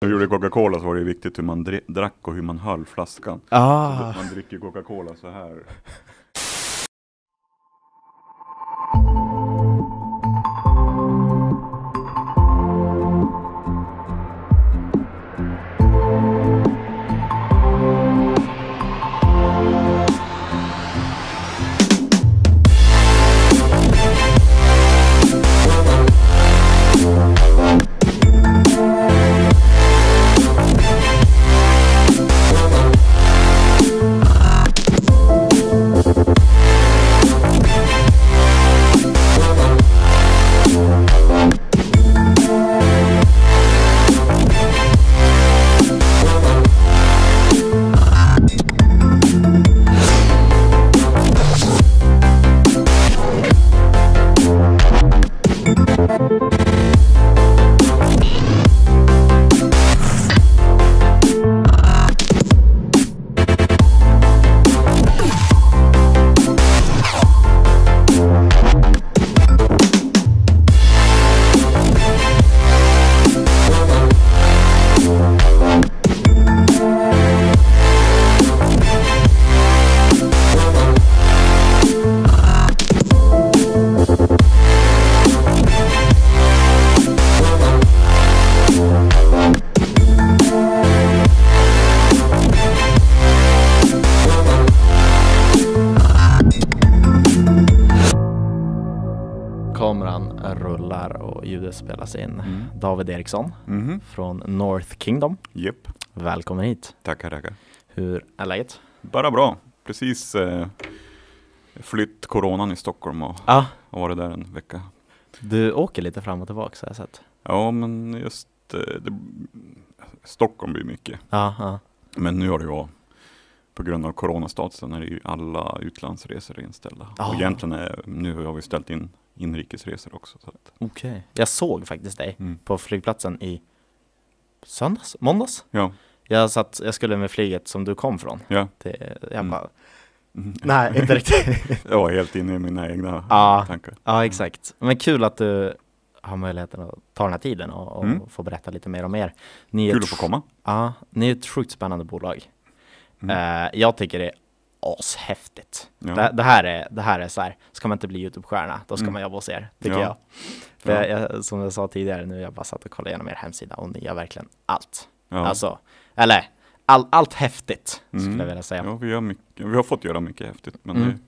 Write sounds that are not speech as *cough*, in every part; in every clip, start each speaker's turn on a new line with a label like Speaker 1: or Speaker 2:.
Speaker 1: När vi gjorde Coca-Cola så var det viktigt hur man drack och hur man höll flaskan.
Speaker 2: Ah.
Speaker 1: Man dricker Coca-Cola så här.
Speaker 2: David Eriksson
Speaker 1: Mhm.
Speaker 2: från North Kingdom.
Speaker 1: Japp.
Speaker 2: Välkommen hit.
Speaker 1: Tackar, tackar.
Speaker 2: Hur är läget?
Speaker 1: Bara bra. Precis eh, flytt coronan i Stockholm och
Speaker 2: Ja,
Speaker 1: har varit där en vecka.
Speaker 2: du åker lite fram och tillbaka har jag sett.
Speaker 1: Ja, men just eh, det, Stockholm blir mycket.
Speaker 2: Ja, ja.
Speaker 1: Men nu har det ju på grund av coronastatusen är ju alla utlandsresor inställda.
Speaker 2: Ah.
Speaker 1: Och egentligen är, nu har vi ställt in inrikesresor också. Så att,
Speaker 2: Okej. Jag såg faktiskt dig
Speaker 1: mm.
Speaker 2: på flygplatsen i söndags, måndags.
Speaker 1: Ja,
Speaker 2: Jag satt, jag skulle med flyget som du kom från.
Speaker 1: ja.
Speaker 2: Det, jag
Speaker 1: Mm.
Speaker 2: bara,
Speaker 1: Mm.
Speaker 2: nej inte *laughs* riktigt.
Speaker 1: Jag var helt inne i mina egna *laughs*
Speaker 2: Ja.
Speaker 1: tankar.
Speaker 2: ja, exakt. Men kul att du har möjligheten att ta den här tiden och, och
Speaker 1: Mm.
Speaker 2: få berätta lite mer om er. Ni
Speaker 1: Kul
Speaker 2: ett
Speaker 1: att få komma.
Speaker 2: Ja, ni är ett sjukt spännande bolag. Eh, jag tycker det är ashäftigt.
Speaker 1: Ja.
Speaker 2: Det, det, här är, det här är så här, ska man inte bli YouTube-stjärna, då ska
Speaker 1: Mm.
Speaker 2: man jobba hos er, tycker
Speaker 1: Ja.
Speaker 2: jag. För
Speaker 1: Ja.
Speaker 2: jag, som jag sa tidigare nu, jag bara satt och kollade igenom er hemsida och ni gör verkligen allt.
Speaker 1: Ja.
Speaker 2: Alltså, eller all, allt häftigt, skulle
Speaker 1: Mm.
Speaker 2: jag vilja säga.
Speaker 1: Ja, vi, mycket, vi har fått göra mycket häftigt, men
Speaker 2: Mm.
Speaker 1: det,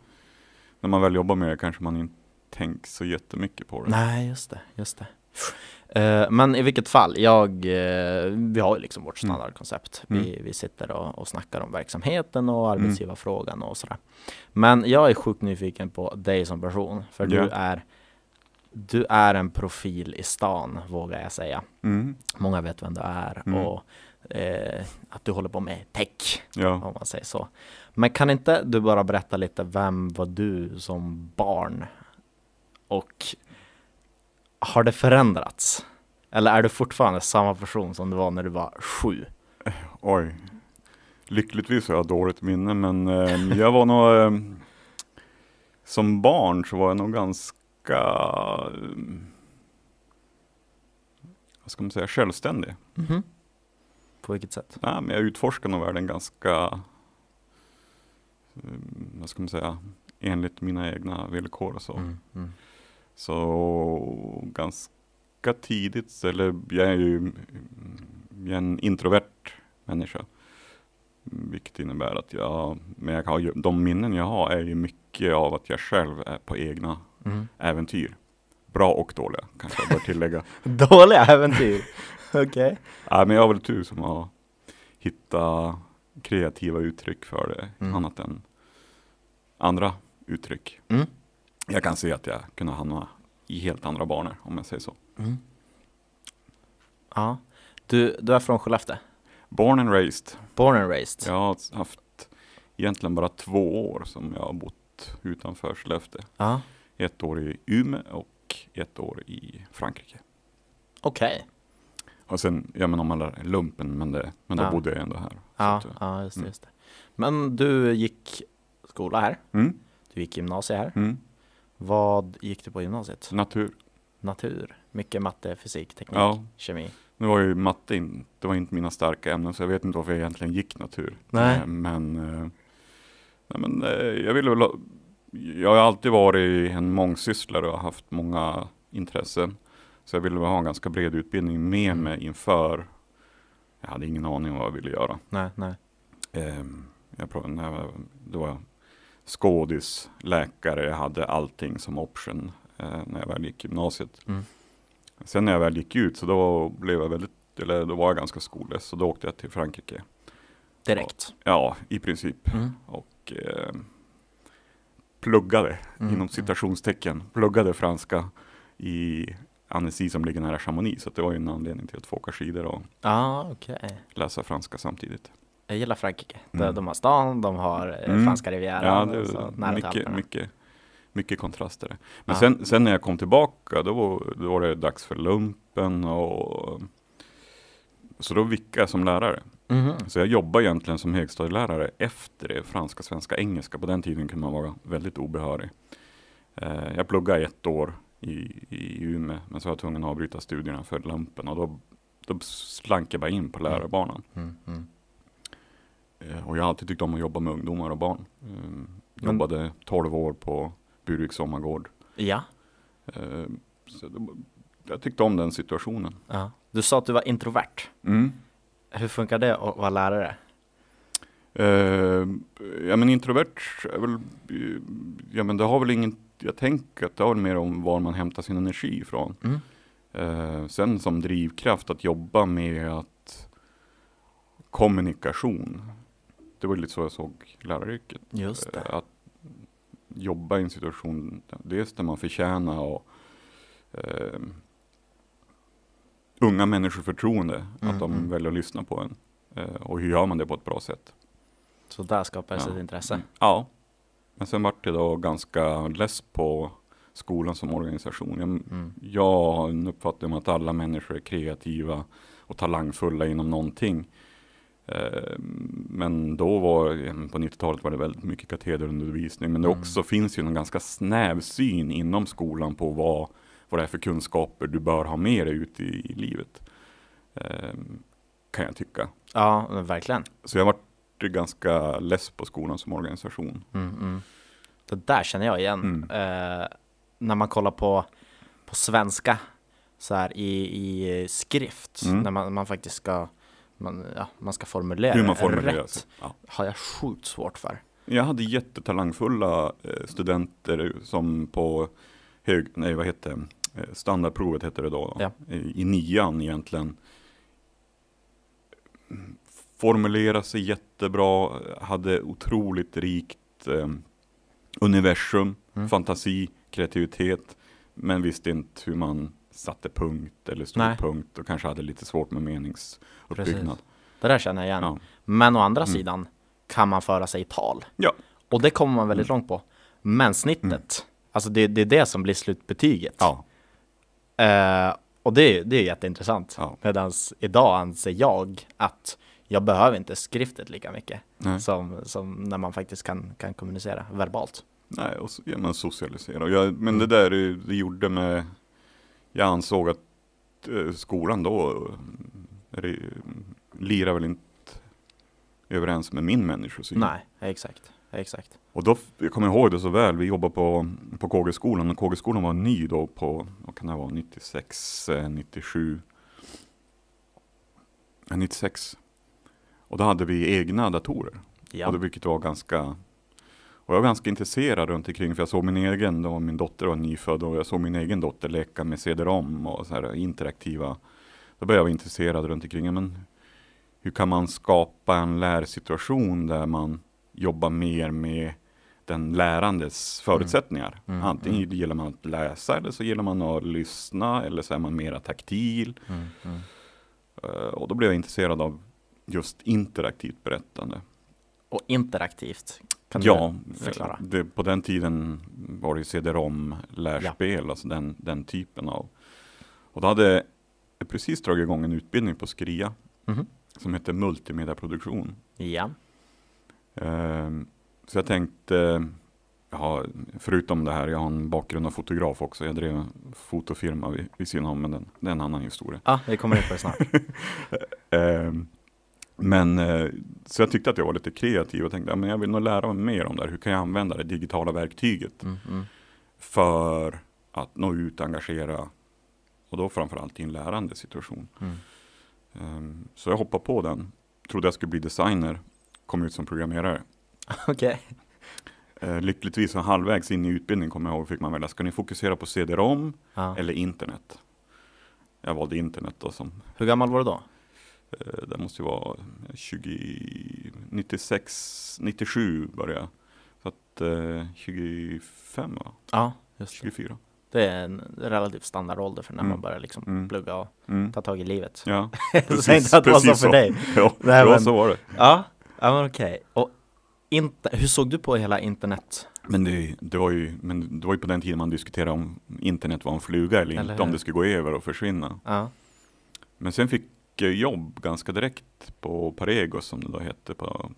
Speaker 1: när man väl jobbar med det kanske man inte tänker så jättemycket på det.
Speaker 2: Nej, just det, just det. Eh, men i vilket fall, jag, eh, vi har ju liksom vårt
Speaker 1: Mm.
Speaker 2: standardkoncept.
Speaker 1: Mm.
Speaker 2: Vi, vi sitter och, och snackar om verksamheten och arbetsgivarfrågan och sådär. Men jag är sjukt nyfiken på dig som person, för
Speaker 1: Ja.
Speaker 2: du är du är en profil i stan, vågar jag säga.
Speaker 1: Mm.
Speaker 2: Många vet vem du är
Speaker 1: Mm.
Speaker 2: och eh, att du håller på med tech,
Speaker 1: Ja.
Speaker 2: om man säger så. Men kan inte du bara berätta lite, vem var du som barn? Och har det förändrats? Eller är du fortfarande samma person som du var när du var sju?
Speaker 1: Oj. Lyckligtvis har jag dåligt minne, men eh, jag var nog eh, som barn så var jag nog ganska eh, vad ska man säga, självständig.
Speaker 2: Mhm. På vilket sätt?
Speaker 1: Nej, men jag utforskade nog världen ganska, eh, vad ska man säga, enligt mina egna villkor och så.
Speaker 2: Mm, mm.
Speaker 1: Så ganska tidigt, eller jag är ju jag är en introvert människa. Vilket innebär att jag, men jag har, ju- de minnen jag har är ju mycket av att jag själv är på egna
Speaker 2: Mm.
Speaker 1: äventyr. Bra och dåliga kanske jag bör tillägga. *laughs*
Speaker 2: Dåliga äventyr! *laughs* Okej.
Speaker 1: Nej, men jag har väl tur som har hittat kreativa uttryck för det,
Speaker 2: Mm.
Speaker 1: annat än andra uttryck.
Speaker 2: Mm.
Speaker 1: Jag kan se att jag kunde hamna i helt andra banor, om jag säger så.
Speaker 2: Mm. Ja. Du, du är från Skellefteå?
Speaker 1: Born and raised.
Speaker 2: Born and raised?
Speaker 1: Jag har haft egentligen bara två år som jag har bott utanför Skellefteå.
Speaker 2: Ja.
Speaker 1: Ett år i Umeå och ett år i Frankrike.
Speaker 2: Okej.
Speaker 1: Och sen, ja men om man är lumpen, men, det, men då
Speaker 2: Ja.
Speaker 1: bodde jag ändå här.
Speaker 2: Ja,
Speaker 1: att, eh,
Speaker 2: ja just, det,
Speaker 1: mm.
Speaker 2: just det. Men du gick skola här?
Speaker 1: mm,
Speaker 2: Du gick gymnasiet här?
Speaker 1: mm,
Speaker 2: Vad gick du på gymnasiet?
Speaker 1: natur.
Speaker 2: Natur? Mycket matte, fysik, teknik,
Speaker 1: Ja.
Speaker 2: kemi?
Speaker 1: Nu var ju matte in, det var inte mina starka ämnen så jag vet inte varför jag egentligen gick natur.
Speaker 2: Nej.
Speaker 1: Eh, Men, eh, nej, men eh, jag ville väl, ha- jag har alltid varit en mångsysslare och haft många intressen. Så jag ville väl ha en ganska bred utbildning med
Speaker 2: Mm.
Speaker 1: mig inför, jag hade ingen aning om vad jag ville göra.
Speaker 2: Nej, nej.
Speaker 1: Ehm, jag provade, när jag var, skådis, läkare, jag hade allting som option eh, när jag väl gick gymnasiet.
Speaker 2: Mm.
Speaker 1: Sen när jag väl gick ut så då blev jag väldigt, eller då var jag ganska skollös, så då åkte jag till Frankrike.
Speaker 2: Direkt.
Speaker 1: Ja, i princip.
Speaker 2: Mm.
Speaker 1: Och eh, pluggade,
Speaker 2: Mm.
Speaker 1: inom citationstecken, pluggade franska i Annecy som ligger nära Chamonix. Så det var ju en anledning till att få åka skidor och
Speaker 2: Ja, okej.
Speaker 1: läsa franska samtidigt.
Speaker 2: Jag gillar Frankrike. De,
Speaker 1: Mm.
Speaker 2: de har stan, de har eh,
Speaker 1: Mm.
Speaker 2: franska
Speaker 1: Ja,
Speaker 2: rivieran. och så,
Speaker 1: är
Speaker 2: nära
Speaker 1: mycket, mycket, mycket kontraster. Men
Speaker 2: Ja.
Speaker 1: sen, sen när jag kom tillbaka, då var, då var det dags för lumpen och så då vickade jag som lärare.
Speaker 2: Mhm.
Speaker 1: Så jag jobbade egentligen som högstadielärare efter det, franska, svenska, engelska. På den tiden kunde man vara väldigt obehörig. Eh, jag pluggade ett år i, i Umeå, men så var jag tvungen att avbryta studierna för lumpen och då, då slank jag bara in på lärarbanan.
Speaker 2: Mm, mm.
Speaker 1: Eh, Och jag har alltid tyckt om att jobba med ungdomar och barn. Mm,
Speaker 2: Men-
Speaker 1: Jobbade 12 år på Burviks sommargård.
Speaker 2: Ja.
Speaker 1: Eh, Så det, jag tyckte om den situationen.
Speaker 2: ja. Du sa att du var introvert.
Speaker 1: Mm.
Speaker 2: Hur funkar det att vara lärare?
Speaker 1: Eh, ja men introvert är väl, ja men det har väl ingen, jag tänker att det har väl mer om var man hämtar sin energi ifrån.
Speaker 2: Mm.
Speaker 1: Sen som drivkraft att jobba med att kommunikation. Det var lite så jag såg läraryrket.
Speaker 2: Just det.
Speaker 1: Eh, Att jobba i en situation, dels där man förtjänar och eh, unga människor förtroende,
Speaker 2: Mm,
Speaker 1: att de väljer att lyssna på en. Eh, och hur gör man det på ett bra sätt?
Speaker 2: Så där skapades
Speaker 1: Ja.
Speaker 2: ett intresse.
Speaker 1: Mm. Ja, men sen vart det då ganska less på skolan som organisation. Jag,
Speaker 2: Mm.
Speaker 1: jag har en uppfattning om att alla människor är kreativa och talangfulla inom någonting. Eh, Men då var, på 90-talet var det väldigt mycket katederundervisning. Men det
Speaker 2: Mm.
Speaker 1: också finns ju en ganska snäv syn inom skolan på vad, vad det är för kunskaper du bör ha med dig ut i, i livet. Eh, Kan jag tycka.
Speaker 2: Ja, verkligen.
Speaker 1: Så jag varit ganska less på skolan som organisation.
Speaker 2: Mm, mm. Det där känner jag igen.
Speaker 1: Mm.
Speaker 2: Eh, när man kollar på, på svenska så här i, i skrift,
Speaker 1: Mm.
Speaker 2: när man, man faktiskt ska man, ja, man ska formulera
Speaker 1: Hur man formulerar
Speaker 2: rätt,
Speaker 1: sig. Ja.
Speaker 2: har jag sjukt svårt för.
Speaker 1: Jag hade jättetalangfulla eh, studenter som på hög, nej vad hette det? Eh, standardprovet hette det då,
Speaker 2: Ja.
Speaker 1: i, i nian egentligen. Formulera sig jättebra, hade otroligt rikt eh, universum,
Speaker 2: Mm.
Speaker 1: fantasi, kreativitet, men visste inte hur man satte punkt eller stod
Speaker 2: Nej.
Speaker 1: punkt och kanske hade lite svårt med meningsuppbyggnad.
Speaker 2: Det där känner jag igen.
Speaker 1: Ja.
Speaker 2: Men å andra
Speaker 1: Mm.
Speaker 2: sidan kan man föra sig i tal.
Speaker 1: Ja.
Speaker 2: Och det kommer man väldigt
Speaker 1: Mm.
Speaker 2: långt på. Men snittet, alltså det, det är det som blir slutbetyget.
Speaker 1: Ja,
Speaker 2: Eh, och det, är- det är jätteintressant.
Speaker 1: Ja.
Speaker 2: Medan idag anser jag att jag behöver inte skriftet lika mycket som, som när man faktiskt kan, kan kommunicera verbalt.
Speaker 1: Nej, och så, ja, man socialiserar. Jag, men
Speaker 2: Mm.
Speaker 1: det där det, det gjorde med, jag ansåg att eh, skolan då eh, lirar väl inte överens med min människosyn.
Speaker 2: Nej, exakt. exakt.
Speaker 1: Och då, jag kommer ihåg det så väl, vi jobbade på, på KG-skolan och KG-skolan var ny då på, vad kan det vara, 96, eh, 97, ja, 96. Och då hade vi egna datorer.
Speaker 2: Ja.
Speaker 1: Och det, vilket var ganska och jag var ganska intresserad runt omkring för jag såg min egen, då min dotter var nyfödd och jag såg min egen dotter leka med CD-ROM och så här interaktiva. Då började jag vara intresserad runt omkring, men hur kan man skapa en lärsituation där man jobbar mer med den lärandes förutsättningar.
Speaker 2: Mm,
Speaker 1: Antingen
Speaker 2: mm.
Speaker 1: gillar man att läsa eller så gillar man att lyssna eller så är man mera taktil.
Speaker 2: Mm, mm.
Speaker 1: Eh, Och då blev jag intresserad av just interaktivt berättande.
Speaker 2: Och interaktivt. Kan
Speaker 1: ja,
Speaker 2: du förklara?
Speaker 1: Det, på den tiden var det CD-ROM lärspel, alltså den, den typen av. Och då hade jag precis dragit igång en utbildning på Skria
Speaker 2: Mhm.
Speaker 1: som hette multimediaproduktion.
Speaker 2: Ja.
Speaker 1: Ehm, så jag tänkte, jag har, förutom det här, jag har en bakgrund av fotograf också. Jag drev en fotofirma vid, vid sidan om, men den, det är en annan historia.
Speaker 2: Ja, vi kommer in på det snart. *laughs*
Speaker 1: Eh, men eh, så jag tyckte att jag var lite kreativ och tänkte, ja, men jag vill nog lära mig mer om det här. Hur kan jag använda det digitala verktyget
Speaker 2: Mm, mm.
Speaker 1: för att nå ut, engagera och då framförallt i en lärande situation.
Speaker 2: Mm.
Speaker 1: Ehm, Så jag hoppade på den. Trodde jag skulle bli designer. Kom ut som programmerare. *laughs*
Speaker 2: Okej.
Speaker 1: Eh, Lyckligtvis halvvägs in i utbildningen kommer jag ihåg fick man välja. Ska ni fokusera på CD-ROM
Speaker 2: Ja.
Speaker 1: eller internet? Jag valde internet då som
Speaker 2: Hur gammal var du då?
Speaker 1: Eh, det måste ju vara 20, 96, 97 började jag. Så att eh, 25 va?
Speaker 2: Ja, just det.
Speaker 1: 24.
Speaker 2: Det är en relativt standardålder för när
Speaker 1: Mm.
Speaker 2: man börjar liksom
Speaker 1: Mm.
Speaker 2: plugga och
Speaker 1: Mm.
Speaker 2: ta tag i livet.
Speaker 1: Ja, *laughs*
Speaker 2: Jag säger inte att det var så
Speaker 1: precis
Speaker 2: för dig. *laughs*
Speaker 1: Ja,
Speaker 2: Nej, men-
Speaker 1: så var det.
Speaker 2: Ja, ja men okej. Och inte, hur såg du på hela internet?
Speaker 1: Men det, det, var ju, men det var ju på den tiden man diskuterade om internet var en fluga eller,
Speaker 2: Eller
Speaker 1: inte, om
Speaker 2: hur?
Speaker 1: det skulle gå över och försvinna.
Speaker 2: Ja,
Speaker 1: Men sen fick jobb ganska direkt på Paregos som det då hette, på,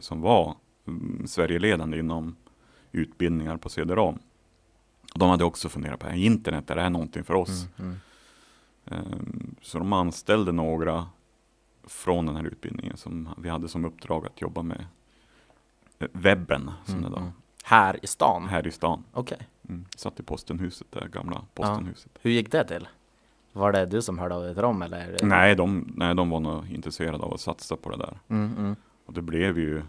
Speaker 1: som var mm, Sverigeledande inom utbildningar på CD-ROM. De hade också funderat på, internet, är det här någonting för oss?
Speaker 2: mm, mm.
Speaker 1: Ehm, Så de anställde några från den här utbildningen som vi hade som uppdrag att jobba med eh, webben, som
Speaker 2: Mm,
Speaker 1: det då,
Speaker 2: mm. Här i stan?
Speaker 1: här i stan.
Speaker 2: Okej.
Speaker 1: Mm. Satt i postenhuset, det gamla postenhuset.
Speaker 2: Hur gick det till? Var det du som hörde av dig till dem eller?
Speaker 1: Nej, de, nej, de var nog intresserade av att satsa på det där.
Speaker 2: Mm, mm.
Speaker 1: Och det blev ju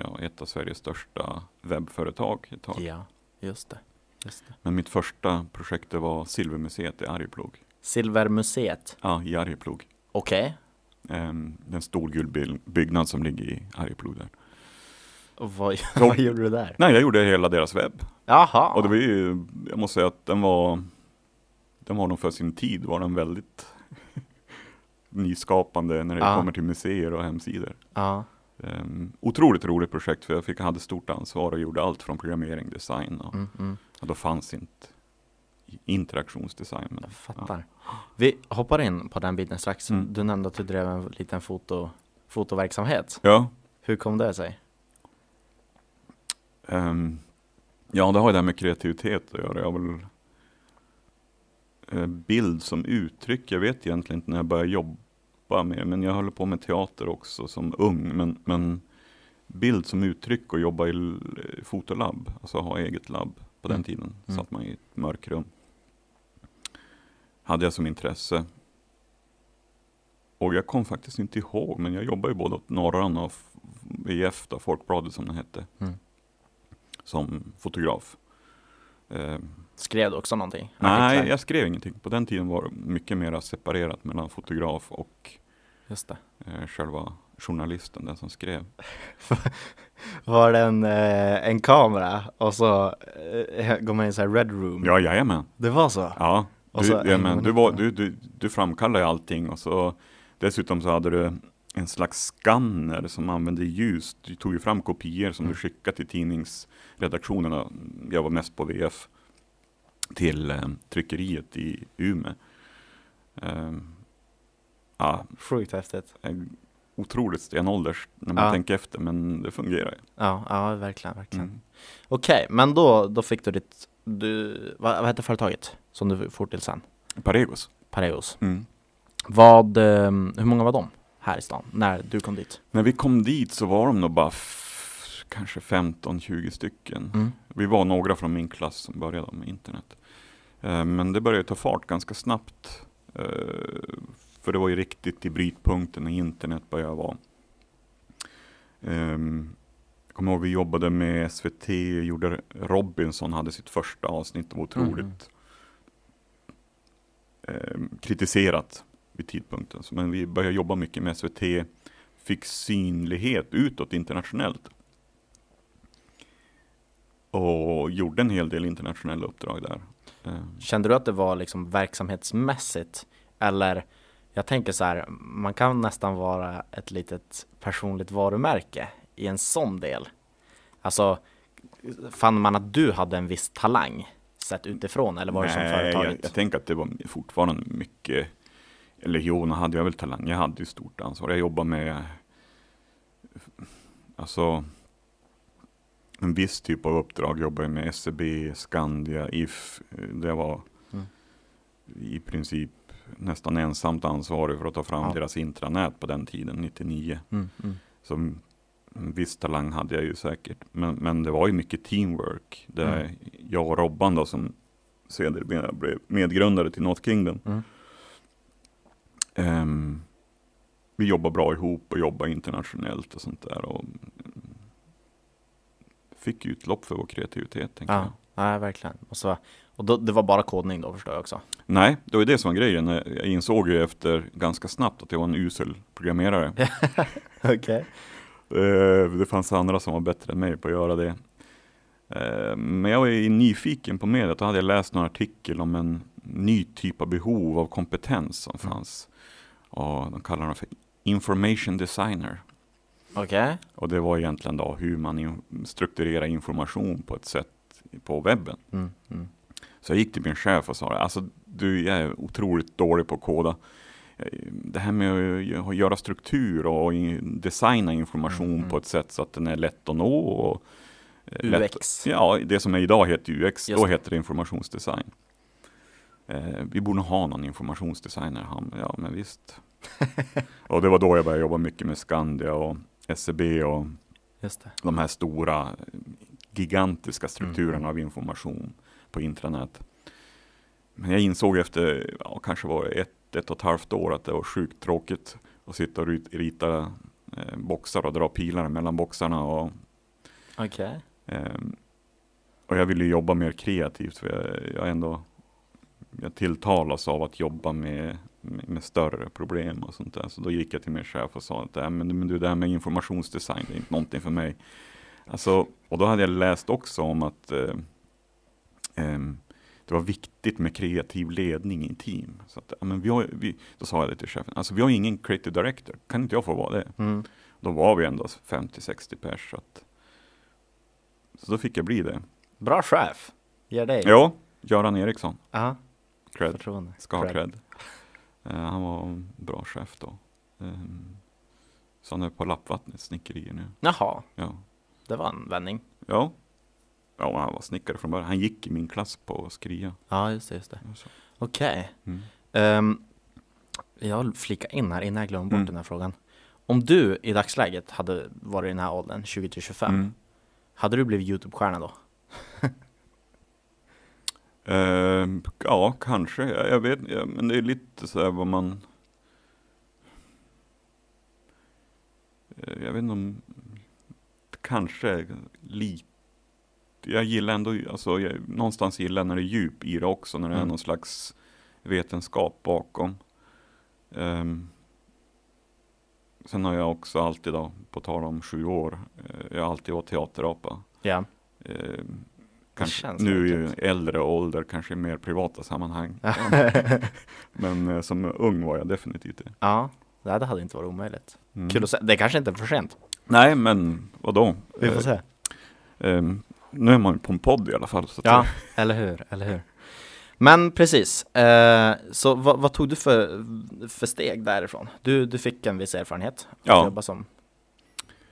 Speaker 1: ja, ett av Sveriges största webbföretag ett tag.
Speaker 2: Ja, just det. Just det.
Speaker 1: Men mitt första projekt det var Silvermuseet i Arjeplog.
Speaker 2: Silvermuseet.
Speaker 1: Ja, i Arjeplog.
Speaker 2: Okej.
Speaker 1: Um, en stor gul by- byggnad som ligger i Arjeplog där.
Speaker 2: Och Vad, vad gjorde du där?
Speaker 1: Nej, jag gjorde hela deras webb.
Speaker 2: Jaha.
Speaker 1: Och det var ju, jag måste säga att den var, den var nog för sin tid, var den väldigt *laughs* nyskapande när det
Speaker 2: Ja.
Speaker 1: kommer till museer och hemsidor.
Speaker 2: Ja.
Speaker 1: Um, otroligt roligt projekt för jag fick, hade stort ansvar och gjorde allt från programmering, design och,
Speaker 2: Mm, mm.
Speaker 1: och då fanns inte interaktionsdesign. Men,
Speaker 2: Jag fattar. Vi hoppar in på den biten strax.
Speaker 1: Mm.
Speaker 2: Du nämnde att du drev en liten foto, fotoverksamhet.
Speaker 1: Ja,
Speaker 2: Hur kom det sig?
Speaker 1: ehm, ja, det har ju det här med kreativitet att göra. Jag har väl bild som uttryck. Jag vet egentligen inte när jag började jobba med men jag höll på med teater också som ung. Men, men bild som uttryck och jobba i l- fotolabb, alltså ha eget labb. På den
Speaker 2: Mm.
Speaker 1: tiden
Speaker 2: Mm.
Speaker 1: satt man i ett mörkrum. Hade jag som intresse. Och jag kom faktiskt inte ihåg, men jag jobbade ju både åt Norran och F- VF, då, Folkbladet som den hette,
Speaker 2: Mm.
Speaker 1: som fotograf. Eh,
Speaker 2: Skrev du också någonting?
Speaker 1: nej,
Speaker 2: Artiklar?
Speaker 1: jag skrev ingenting. På den tiden var det mycket mer separerat mellan fotograf och
Speaker 2: Just
Speaker 1: eh, själva journalisten, den som skrev. *laughs*
Speaker 2: Var det en, eh, en kamera och så eh, går man in i så här red room?
Speaker 1: Ja, jajamän.
Speaker 2: Det var så?
Speaker 1: Ja, du,
Speaker 2: så
Speaker 1: ja,
Speaker 2: hänger
Speaker 1: men,
Speaker 2: man
Speaker 1: du, var, du, du, du framkallade allting och så dessutom så hade du en slags skanner som använde ljus. Du tog ju fram kopior som
Speaker 2: Mm.
Speaker 1: du skickade till tidningsredaktionerna. Jag var mest på VF till eh, tryckeriet i Umeå. Eh, ja,
Speaker 2: Sjukt häftigt.
Speaker 1: en otroligt stenålders när man
Speaker 2: Ja.
Speaker 1: tänker efter, men det fungerar ju.
Speaker 2: Ja, ja verkligen, verkligen.
Speaker 1: Mm.
Speaker 2: Okej, men då, då fick du ditt, du, vad, vad hette företaget som du for till sen?
Speaker 1: Paregos.
Speaker 2: Pareos.
Speaker 1: Mm.
Speaker 2: Vad, eh, hur många var de här i stan när du kom dit?
Speaker 1: När vi kom dit så var de nog bara kanske 15-20 stycken.
Speaker 2: Mm.
Speaker 1: Vi var några från min klass som började med internet. Eh, Men det började ta fart ganska snabbt. Eh, För det var ju riktigt i brytpunkten när internet började vara. Ehm, Jag kommer ihåg vi jobbade med SVT, gjorde Robinson hade sitt första avsnitt och var otroligt ehm, kritiserat vid tidpunkten. Men vi började jobba mycket med SVT, fick synlighet utåt internationellt. Och gjorde en hel del internationella uppdrag där. Ehm,
Speaker 2: Kände du att det var liksom verksamhetsmässigt? Eller jag tänker så här, man kan nästan vara ett litet personligt varumärke i en sån del. Alltså, fann man att du hade en viss talang sett utifrån eller var det som
Speaker 1: Nej,
Speaker 2: företaget?
Speaker 1: Jag, jag tänker att det var fortfarande mycket, eller jo, hade jag väl talang. Jag hade ju stort ansvar. Jag jobbade med, alltså, en viss typ av uppdrag. Jobbade med SEB, Skandia, If. Det var
Speaker 2: Mm.
Speaker 1: i princip nästan ensamt ansvarig för att ta fram
Speaker 2: Ja.
Speaker 1: deras intranät på den tiden, 99.
Speaker 2: Mm, mm.
Speaker 1: Så en viss talang hade jag ju säkert. Men, men det var ju mycket teamwork. Där
Speaker 2: Mm.
Speaker 1: jag och Robban då som sedermera blev medgrundare till North Kingdom.
Speaker 2: Mm.
Speaker 1: Ehm, vi jobbar bra ihop och jobbar internationellt och sånt där. Och fick utlopp för vår kreativitet. Tänker jag.
Speaker 2: Ja, nej, verkligen. Och, så, och då, det var bara kodning då förstår jag också.
Speaker 1: Nej, det var ju det som var grejen. Jag insåg ju efter ganska snabbt att jag var en usel programmerare. *laughs*
Speaker 2: Okej.
Speaker 1: Eh, Det fanns andra som var bättre än mig på att göra det. Eh, Men jag var ju nyfiken på mediet. Då hade jag läst någon artikel om en ny typ av behov av kompetens som
Speaker 2: Mm.
Speaker 1: fanns. Och de kallar den för information designer.
Speaker 2: Okej.
Speaker 1: Och det var egentligen då hur man in- strukturerar information på ett sätt på webben.
Speaker 2: Mm, mm.
Speaker 1: Så jag gick till min chef och sa, alltså du, jag är otroligt dålig på att koda. Eh, Det här med att göra struktur och designa information
Speaker 2: Mm, mm.
Speaker 1: på ett sätt så att den är lätt att nå. Och eh, lätt-
Speaker 2: UX.
Speaker 1: Ja, det som är idag heter UX,
Speaker 2: Just
Speaker 1: då heter det informationsdesign. Eh, vi borde ha någon informationsdesigner. Han, ja, men visst. *laughs* och det var då jag började jobba mycket med Skandia och SEB och
Speaker 2: Just det.
Speaker 1: de här stora gigantiska strukturerna
Speaker 2: Mm.
Speaker 1: av information på intranät. Men jag insåg efter, ja, kanske var ett, ett och ett halvt år att det var sjukt tråkigt att sitta och rit- rita eh, boxar och dra pilar mellan boxarna. Och,
Speaker 2: Okej.
Speaker 1: ehm, och jag ville jobba mer kreativt för jag, jag ändå jag tilltalas av att jobba med, med, större problem och sånt där. Så då gick jag till min chef och sa att "Äh, men, men du, det här med informationsdesign, det är inte någonting för mig. Alltså, och då hade jag läst också om att eh, ehm, det var viktigt med kreativ ledning i team. Så att, ja, men vi har, vi, då sa jag det till chefen, alltså vi har ingen creative director, kan inte jag få vara det?
Speaker 2: Mm.
Speaker 1: Då var vi ändå 50-60 pers. Så, att, så då fick jag bli det.
Speaker 2: Bra chef. Ger dig.
Speaker 1: Ja, Göran Eriksson,
Speaker 2: Ja,
Speaker 1: cred,
Speaker 2: förtroende.
Speaker 1: ska ha
Speaker 2: Cred.
Speaker 1: cred. Eh, han var en bra chef då. Um, så han är på Lappvattnet snickerier nu.
Speaker 2: Jaha,
Speaker 1: Ja.
Speaker 2: det var en vändning.
Speaker 1: Ja. Ja, han var snickare från början. Han gick i min klass på Skria.
Speaker 2: Ja, just det. Just det. Okej.
Speaker 1: Mm.
Speaker 2: Ehm, jag vill flika in här innan jag glömmer bort
Speaker 1: Mm.
Speaker 2: den här frågan. Om du i dagsläget hade varit i den här åldern, 20-25,
Speaker 1: Mm.
Speaker 2: hade du blivit YouTube-stjärna då?
Speaker 1: Ehm, ja, kanske. Jag, jag vet ja, men det är lite så här vad man... Eh, Jag vet inte om... Kanske lite... Jag gillar ändå, alltså jag, någonstans gillar jag när det är djup i det också, när det är
Speaker 2: Mm.
Speaker 1: någon slags vetenskap bakom. Ehm, sen har jag också alltid då, på tal om sju år, eh, jag har alltid varit teaterapa.
Speaker 2: Ja.
Speaker 1: Eh, kanske, nu
Speaker 2: verkligt.
Speaker 1: äldre ålder, kanske i mer privata sammanhang. *laughs* Men eh, som ung var jag definitivt det.
Speaker 2: ja, nej, det hade inte varit omöjligt.
Speaker 1: Mm.
Speaker 2: Kul att se. Det kanske inte är för sent.
Speaker 1: Nej, men vadå?
Speaker 2: Vi får se.
Speaker 1: Eh, nu är man ju på en podd i alla fall. Så
Speaker 2: Ja, eller hur, eller hur. Men precis, eh, så vad, vad tog du för, för steg därifrån? Du, du fick en viss erfarenhet att
Speaker 1: Ja.
Speaker 2: jobba som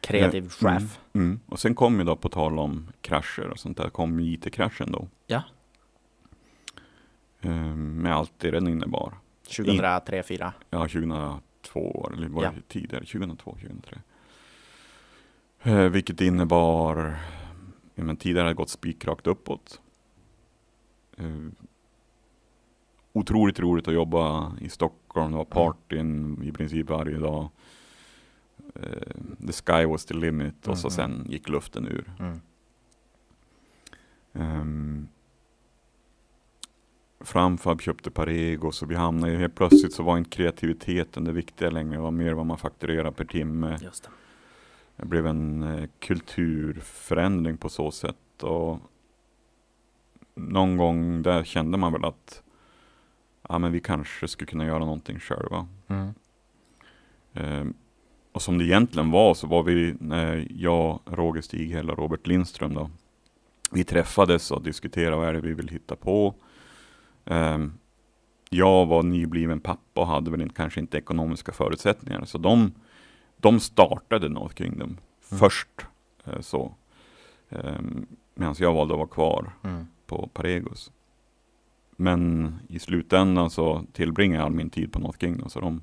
Speaker 2: kreativ
Speaker 1: eh,
Speaker 2: chef.
Speaker 1: Mm, mm. Och sen kom ju då på tal om krascher och sånt där, kom ju IT-kraschen då.
Speaker 2: Ja.
Speaker 1: Eh, med allt det den innebar.
Speaker 2: 2003, 2004.
Speaker 1: Ja, 2002 eller var det
Speaker 2: Ja.
Speaker 1: tidigare? 2002, 2003. Eh, vilket innebar, ja, men tidigare hade gått spikrakt uppåt. Eh, otroligt roligt att jobba i Stockholm, det var partyn i princip varje dag. Eh, the sky was the limit och så
Speaker 2: Mhm.
Speaker 1: sen gick luften ur.
Speaker 2: Mm.
Speaker 1: Um, Framfab köpte Parego så vi hamnade ju helt plötsligt så var inte kreativiteten det viktiga längre. Det var mer vad man fakturerar per timme.
Speaker 2: Just det.
Speaker 1: Det blev en eh, kulturförändring på så sätt. Och någon gång där kände man väl att ja, men vi kanske skulle kunna göra någonting själva.
Speaker 2: Mm.
Speaker 1: Ehm, och som det egentligen var så var vi, när jag, Roger Stighäll och Robert Lindström då, vi träffades och diskuterade vad är det vi vill hitta på. Ehm, jag var nybliven pappa och hade väl inte, kanske inte ekonomiska förutsättningar. Så de, de startade North Kingdom
Speaker 2: Mm.
Speaker 1: först. eh, så. Eh, Medan jag valde att vara kvar
Speaker 2: Mm.
Speaker 1: på Paregos. Men i slutändan så tillbringade jag all min tid på North Kingdom så de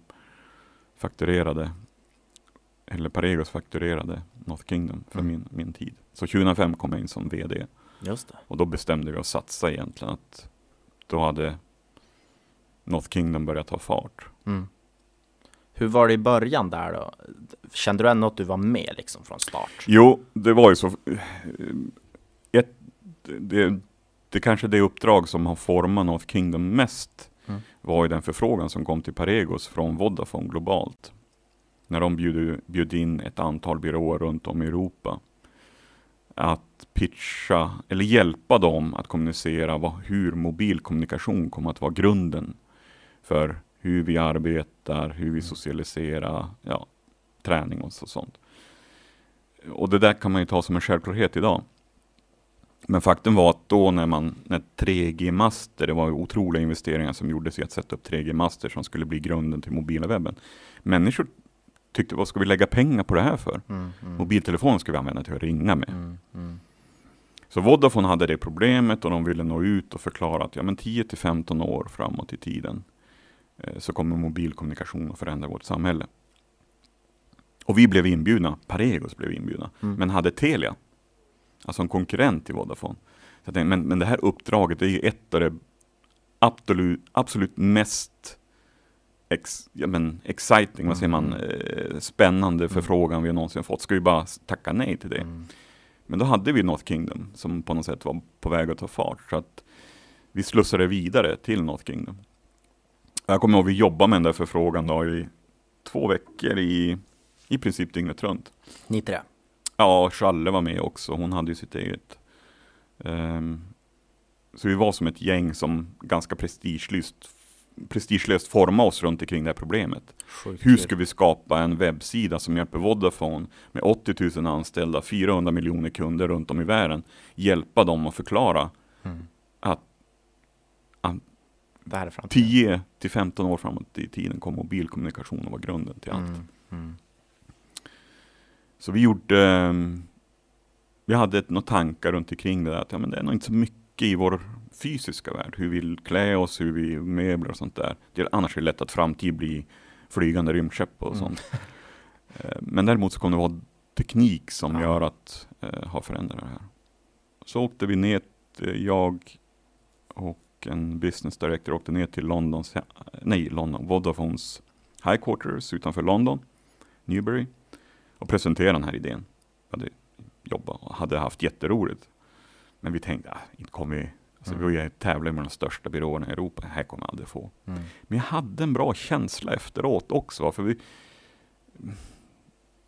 Speaker 1: fakturerade eller Paregos fakturerade North Kingdom för
Speaker 2: Mm.
Speaker 1: min, min tid. Så 2005 kom jag in som VD
Speaker 2: Just det.
Speaker 1: och då bestämde vi oss satsa egentligen att då hade North Kingdom börjat ta fart.
Speaker 2: Mm. Hur var det i början där då? Kände du ändå att du var med liksom från start?
Speaker 1: Jo, det var ju så. eh, Ett, det, det kanske det uppdrag som har format North Kingdom mest
Speaker 2: Mm.
Speaker 1: var ju den förfrågan som kom till Paregos från Vodafone globalt. När de bjöd, bjöd in ett antal byråer runt om i Europa. Att pitcha, eller hjälpa dem att kommunicera vad, hur mobilkommunikation kommer att vara grunden för hur vi arbetar, hur vi socialiserar, ja, träning och så, sånt. Och det där kan man ju ta som en självklarhet idag. Men faktum var att då när man, när 3G-master, det var otroliga investeringar som gjordes i att sätta upp 3G-master som skulle bli grunden till mobila webben. Människor tyckte, vad ska vi lägga pengar på det här för?
Speaker 2: Mm, mm,
Speaker 1: Mobiltelefonen ska vi använda till att ringa med.
Speaker 2: mm, mm.
Speaker 1: Så Vodafone hade det problemet och de ville nå ut och förklara att ja, men 10 till 15 år framåt i tiden eh, så kommer mobilkommunikation att förändra vårt samhälle. Och vi blev inbjudna, Paregos blev inbjudna,
Speaker 2: Mm.
Speaker 1: men hade Telia, alltså en konkurrent till Vodafone. Så tänkte, men, men det här uppdraget är ju ett av det absolut, absolut mest ex, ja, men exciting, vad säger man,
Speaker 2: Mm.
Speaker 1: eh, spännande förfrågan vi någonsin fått. Ska vi bara tacka nej till det?
Speaker 2: Mm.
Speaker 1: Men då hade vi North Kingdom som på något sätt var på väg att ta fart. Så att vi slussade vidare till North Kingdom. Jag kommer ihåg vi jobbade med den där förfrågan då i två veckor i, i princip dygnet runt.
Speaker 2: Ni tre?
Speaker 1: Ja, Challe var med också. Hon hade ju sitt eget. Ehm, så vi var som ett gäng som ganska prestigelöst, prestigelöst formade oss runt omkring det här problemet.
Speaker 2: Sjukt
Speaker 1: Hur ska vi skapa en webbsida som hjälper Vodafone med 80 000 anställda, 400 miljoner kunder runt om i världen, hjälpa dem att förklara
Speaker 2: Mm.
Speaker 1: att
Speaker 2: framtiden.
Speaker 1: 10 till 15 år framåt i tiden kommer mobilkommunikation att vara grunden till allt.
Speaker 2: Mm. Mm.
Speaker 1: Så vi gjorde, ehm, vi hade ett, några tankar runt omkring det där, att ja, men det är nog inte så mycket i vår fysiska värld, hur vi vill klä oss, hur vi möbler och sånt där. Det är, annars är det lätt att framtid blir flygande rymdskepp och
Speaker 2: Mm.
Speaker 1: sånt. Eh, Men däremot så kommer det vara teknik som
Speaker 2: Ja.
Speaker 1: gör att eh, ha förändrat det här. Så åkte vi ner, eh, jag och en business director åkte ner till Londons, nej London, Vodafones headquarters utanför London, Newbury, och presenterade den här idén. Jag hade jobbat och hade haft jätteroligt. Men vi tänkte, ah, inte kommer vi, alltså
Speaker 2: Mm.
Speaker 1: vi tävlar med de största byråerna i Europa, det här kommer jag aldrig få.
Speaker 2: Mm.
Speaker 1: Men jag hade en bra känsla efteråt också. För vi,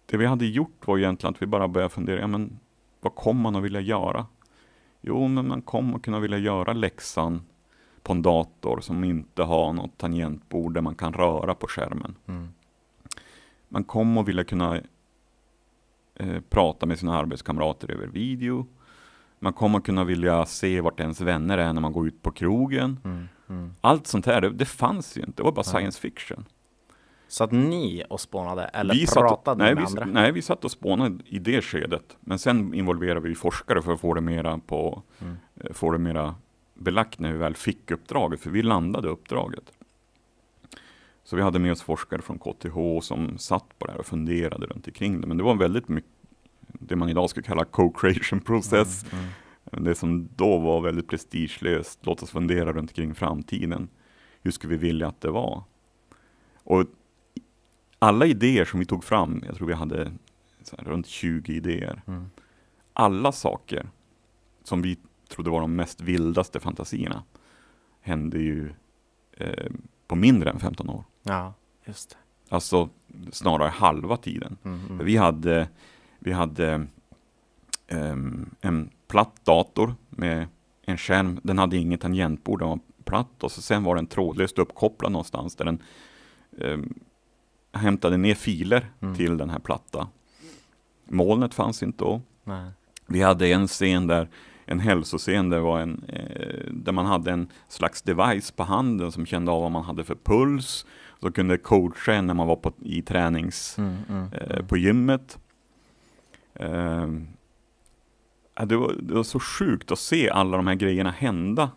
Speaker 1: det vi hade gjort var egentligen att vi bara började fundera, ja, men vad kommer man att vilja göra? Jo, men man kommer att kunna vilja göra läxan på en dator som inte har något tangentbord där man kan röra på skärmen.
Speaker 2: Mm.
Speaker 1: Man kommer att vilja kunna eh, prata med sina arbetskamrater över video. Man kommer kunna vilja se vart ens vänner är när man går ut på krogen.
Speaker 2: Mm. Mm.
Speaker 1: Allt sånt här, det, det fanns ju inte. Det var bara science fiction.
Speaker 2: Så att ni och spånade eller
Speaker 1: vi satt och,
Speaker 2: pratade
Speaker 1: nej,
Speaker 2: med
Speaker 1: vi,
Speaker 2: andra?
Speaker 1: nej, vi satt och spånade i det skedet. Men sen involverade vi forskare för att få det mera på,
Speaker 2: Mm.
Speaker 1: eh, få det mera belagt när vi väl fick uppdraget, för vi landade uppdraget. Så vi hade med oss forskare från KTH som satt på det här och funderade runt omkring det. Men det var väldigt mycket det man idag skulle kalla co-creation process.
Speaker 2: Mm. Mm.
Speaker 1: Det som då var väldigt prestigelöst, låt oss fundera runt omkring framtiden. Hur skulle vi vilja att det var? Och alla idéer som vi tog fram, jag tror vi hade här, runt 20 idéer.
Speaker 2: Mm.
Speaker 1: Alla saker som vi trodde var de mest vildaste fantasierna hände ju eh, på mindre än 15 år.
Speaker 2: Ja, just det.
Speaker 1: Alltså snarare halva tiden.
Speaker 2: Mm. Mm.
Speaker 1: Vi hade, vi hade ehm, en platt dator med en skärm. Den hade inget tangentbord, den var platt och så sen var den trådlöst uppkopplad någonstans där den um, hämtade ner filer
Speaker 2: Mm.
Speaker 1: till den här platta. Molnet fanns inte då.
Speaker 2: Nej.
Speaker 1: Vi hade en scen där, en hälsoscen där, var en, eh, där man hade en slags device på handen som kände av vad man hade för puls. Så kunde coacha en när man var på, i tränings
Speaker 2: Mm. Mm.
Speaker 1: eh, på gymmet. Ehm, det, var, det var så sjukt att se alla de här grejerna hända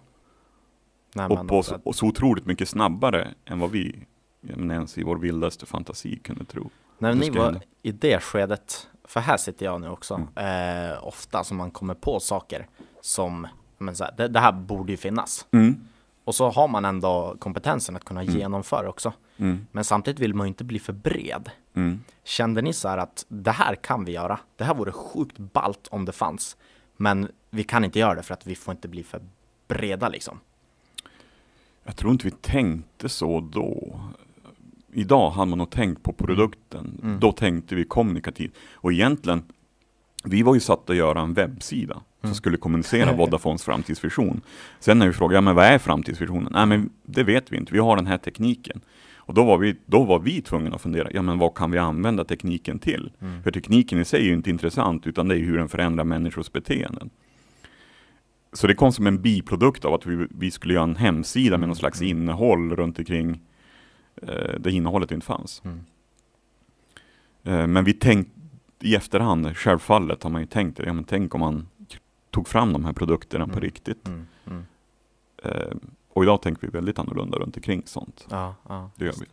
Speaker 2: Nej,
Speaker 1: och, på,
Speaker 2: också
Speaker 1: så- och så otroligt mycket snabbare än vad vi men ens i vår vildaste fantasi kunde tro.
Speaker 2: När ni var
Speaker 1: hända.
Speaker 2: i det skedet, för här sitter jag nu också,
Speaker 1: Mm.
Speaker 2: eh, ofta som man kommer på saker som, men så här, det, det här borde ju finnas.
Speaker 1: Mm.
Speaker 2: Och så har man ändå kompetensen att kunna
Speaker 1: Mm.
Speaker 2: genomföra också.
Speaker 1: Mm.
Speaker 2: Men samtidigt vill man ju inte bli för bred.
Speaker 1: Mm.
Speaker 2: Kände ni så här att det här kan vi göra, det här vore sjukt ballt om det fanns, men vi kan inte göra det för att vi får inte bli för breda liksom.
Speaker 1: Jag tror inte vi tänkte så då. Idag hade man nog tänkt på produkten.
Speaker 2: Mm.
Speaker 1: Då tänkte vi kommunikativt. Och egentligen, vi var ju satt att göra en webbsida som
Speaker 2: Mm.
Speaker 1: skulle kommunicera *laughs* Vodafones framtidsvision. Sen när vi frågade, ja men vad är framtidsvisionen? Nej men det vet vi inte, vi har den här tekniken. Och då var vi, då var vi tvungna att fundera, ja men vad kan vi använda tekniken till?
Speaker 2: Mm.
Speaker 1: För tekniken i sig är ju inte intressant, utan det är hur den förändrar människors beteenden. Så det kom som en biprodukt av att vi, vi skulle göra en hemsida med någon slags
Speaker 2: Mm.
Speaker 1: innehåll runt omkring eh, det innehållet inte fanns.
Speaker 2: Mm.
Speaker 1: Eh, men vi tänkte i efterhand, självfallet har man ju tänkt det, ja men tänk om man tog fram de här produkterna på
Speaker 2: Mm.
Speaker 1: riktigt.
Speaker 2: Mm. Mm.
Speaker 1: Eh, och idag tänker vi väldigt annorlunda runt omkring sånt.
Speaker 2: Ja, ja.
Speaker 1: Det gör vi.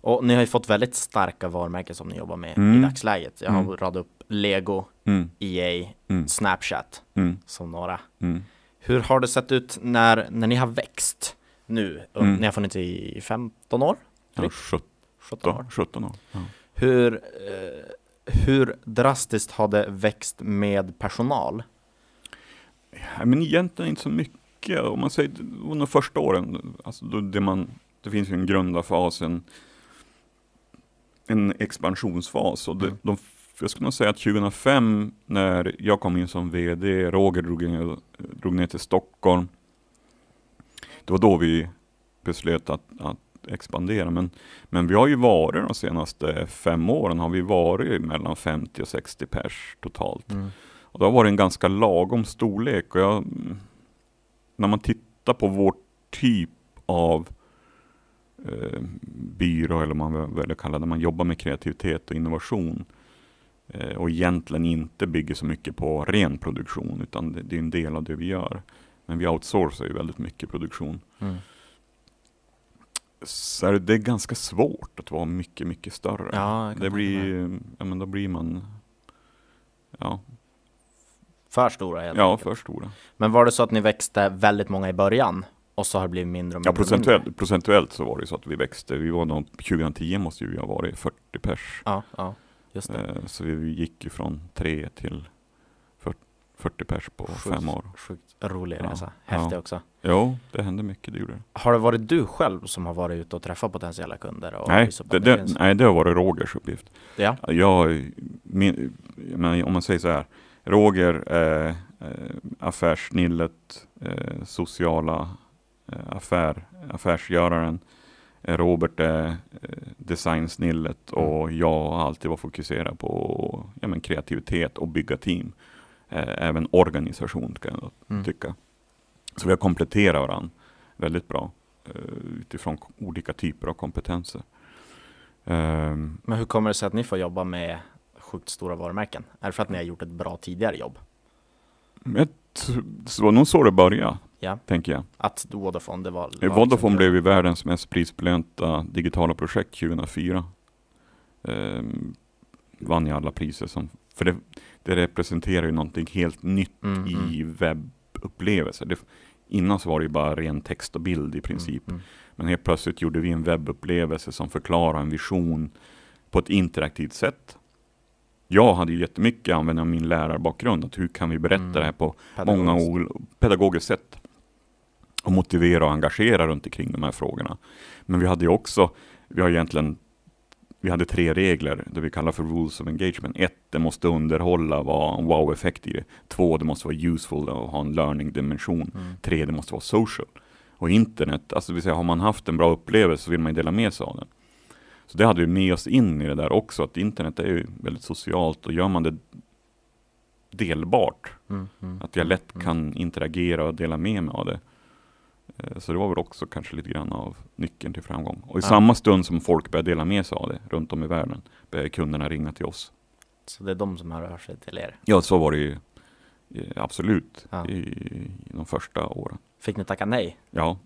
Speaker 2: Och ni har ju fått väldigt starka varumärken som ni jobbar med i
Speaker 1: Mm.
Speaker 2: dagsläget. Jag har
Speaker 1: Mm.
Speaker 2: radat upp Lego,
Speaker 1: Mm,
Speaker 2: EA,
Speaker 1: mm,
Speaker 2: Snapchat som några. Hur har det sett ut när, när ni har växt nu? Ni har funnits i 15 år?
Speaker 1: Ja,
Speaker 2: Drygt.
Speaker 1: 17,
Speaker 2: 17 år?
Speaker 1: 17 år. Ja.
Speaker 2: Hur, eh, hur drastiskt har det växt med personal?
Speaker 1: Nej, men egentligen inte så mycket. Om man säger under första åren, alltså det, man, det finns ju en grundarfas, en, en expansionsfas. Och det,
Speaker 2: Mm.
Speaker 1: de, jag skulle nog säga att 2005 när jag kom in som VD, Roger drog ner, drog ner till Stockholm. Det var då vi beslöt att, att expandera. Men, men vi har ju varit de senaste fem åren har vi varit mellan 50 och 60 pers totalt.
Speaker 2: Mm.
Speaker 1: Och det har varit en ganska lagom storlek. Och jag, när man tittar på vår typ av eh, byrå, eller man väljer kalla det, man jobbar med kreativitet och innovation. Eh, och egentligen inte bygger så mycket på ren produktion, utan det, det är en del av det vi gör. Men vi outsourcar ju väldigt mycket produktion.
Speaker 2: Mm.
Speaker 1: Så är det, det är ganska svårt att vara mycket, mycket större.
Speaker 2: Ja,
Speaker 1: det blir, ja men då blir man, ja,
Speaker 2: För stora helt
Speaker 1: ja
Speaker 2: enkelt.
Speaker 1: för stora.
Speaker 2: Men var det så att ni växte väldigt många i början och så har det blivit mindre och mindre?
Speaker 1: Ja,
Speaker 2: och mindre?
Speaker 1: procentuellt, procentuellt så var det så att vi växte. Vi var nog, 2010 måste ju vi ha varit 40 pers.
Speaker 2: Ja, ja, just det.
Speaker 1: Eh, Så vi gick ju från 3 till 40, 40 pers på
Speaker 2: Sjukt.
Speaker 1: fem år.
Speaker 2: Sjukt rolig
Speaker 1: Ja,
Speaker 2: resa. Häftig
Speaker 1: ja.
Speaker 2: också.
Speaker 1: Jo, det hände mycket, det gjorde det.
Speaker 2: Har det varit du själv som har varit ute och träffat potentiella kunder? Och
Speaker 1: Nej det,
Speaker 2: det
Speaker 1: nej, det har varit Rogers uppgift.
Speaker 2: Ja.
Speaker 1: Jag, min, menar, om man säger så här, Roger, eh, eh, affärssnillet, eh, sociala eh, affär, affärsgöraren. Eh, Robert är eh, designsnillet
Speaker 2: Mm.
Speaker 1: och jag har alltid varit fokuserad på ja, men kreativitet och bygga team. Eh, även organisation kan jag
Speaker 2: Mm.
Speaker 1: tycka. Så vi har kompletterat varandra väldigt bra eh, utifrån olika typer av kompetenser. Ehm,
Speaker 2: Men hur kommer det sig att ni får jobba med sjukt stora varumärken? Är det för att ni har gjort ett bra tidigare jobb?
Speaker 1: men jag t- det var nog så det började,
Speaker 2: Ja.
Speaker 1: tänker jag.
Speaker 2: Att Vodafone, det var... var liksom
Speaker 1: Vodafone
Speaker 2: grund-
Speaker 1: blev ju världens mest prisbelönta digitala projekt 2004. Ehm, vann ju alla priser som, för det, det representerar ju någonting helt nytt
Speaker 2: Mm,
Speaker 1: i webbupplevelser. Det, innan så var det ju bara ren text och bild i princip.
Speaker 2: Mm,
Speaker 1: Men helt plötsligt gjorde vi en webbupplevelse som förklarar en vision på ett interaktivt sätt. Jag hade ju jättemycket användning av min lärarbakgrund, att hur kan vi berätta
Speaker 2: Mm.
Speaker 1: det här på
Speaker 2: mm.
Speaker 1: många
Speaker 2: pedagogiskt
Speaker 1: sätt. Och motivera och engagera runt omkring de här frågorna. Men vi hade ju också, vi har egentligen, vi hade tre regler, det vi kallar för rules of engagement. Ett, det måste underhålla, vara en wow-effekt i det. Två, det måste vara useful och ha en learning-dimension.
Speaker 2: Mm.
Speaker 1: Tre, det måste vara social. Och internet, alltså det vill säga har man haft en bra upplevelse så vill man ju dela med sig av den. Så det hade vi med oss in i det där också, att internet är ju väldigt socialt och gör man det delbart,
Speaker 2: Mm, mm,
Speaker 1: att jag lätt
Speaker 2: mm.
Speaker 1: kan interagera och dela med mig av det. Eh, Så det var väl också kanske lite grann av nyckeln till framgång. Och i
Speaker 2: Ja.
Speaker 1: samma stund som folk börjar dela med sig av det runt om i världen, börjar kunderna ringa till oss.
Speaker 2: Så det är de som hör av sig till er?
Speaker 1: Ja, så var det ju eh, absolut,
Speaker 2: Ja.
Speaker 1: i, i de första åren.
Speaker 2: Fick ni tacka nej?
Speaker 1: Ja,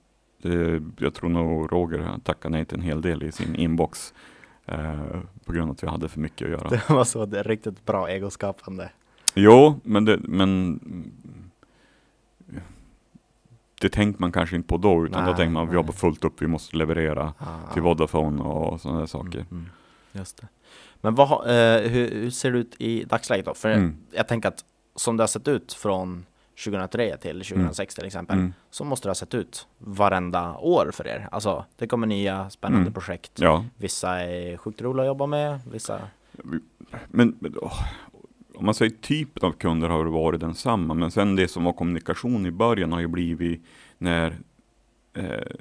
Speaker 1: det, jag tror nog Roger har tackat nej till en hel del i sin inbox eh, på grund av att vi hade för mycket att göra. *laughs*
Speaker 2: Det var så det är riktigt bra egoskapande.
Speaker 1: Jo, men det, men det tänkte man kanske inte på då, utan då
Speaker 2: Nej,
Speaker 1: tänkte man vi jobbar fullt upp, vi måste leverera
Speaker 2: Ah,
Speaker 1: till Vodafone och sådana där saker.
Speaker 2: Mm, mm, just det. Men vad, eh, hur, hur ser det ut i dagsläget då? För
Speaker 1: Mm.
Speaker 2: jag tänker att som det har sett ut från 2003 till 2006 till exempel,
Speaker 1: Mm.
Speaker 2: så måste det ha sett ut varenda år för er. Alltså, det kommer nya spännande
Speaker 1: Mm.
Speaker 2: projekt.
Speaker 1: Ja,
Speaker 2: Vissa är sjukt roliga att jobba med, vissa...
Speaker 1: men men, åh, om man säger typen av kunder har varit densamma, men sen det som var kommunikation i början har ju blivit när eh,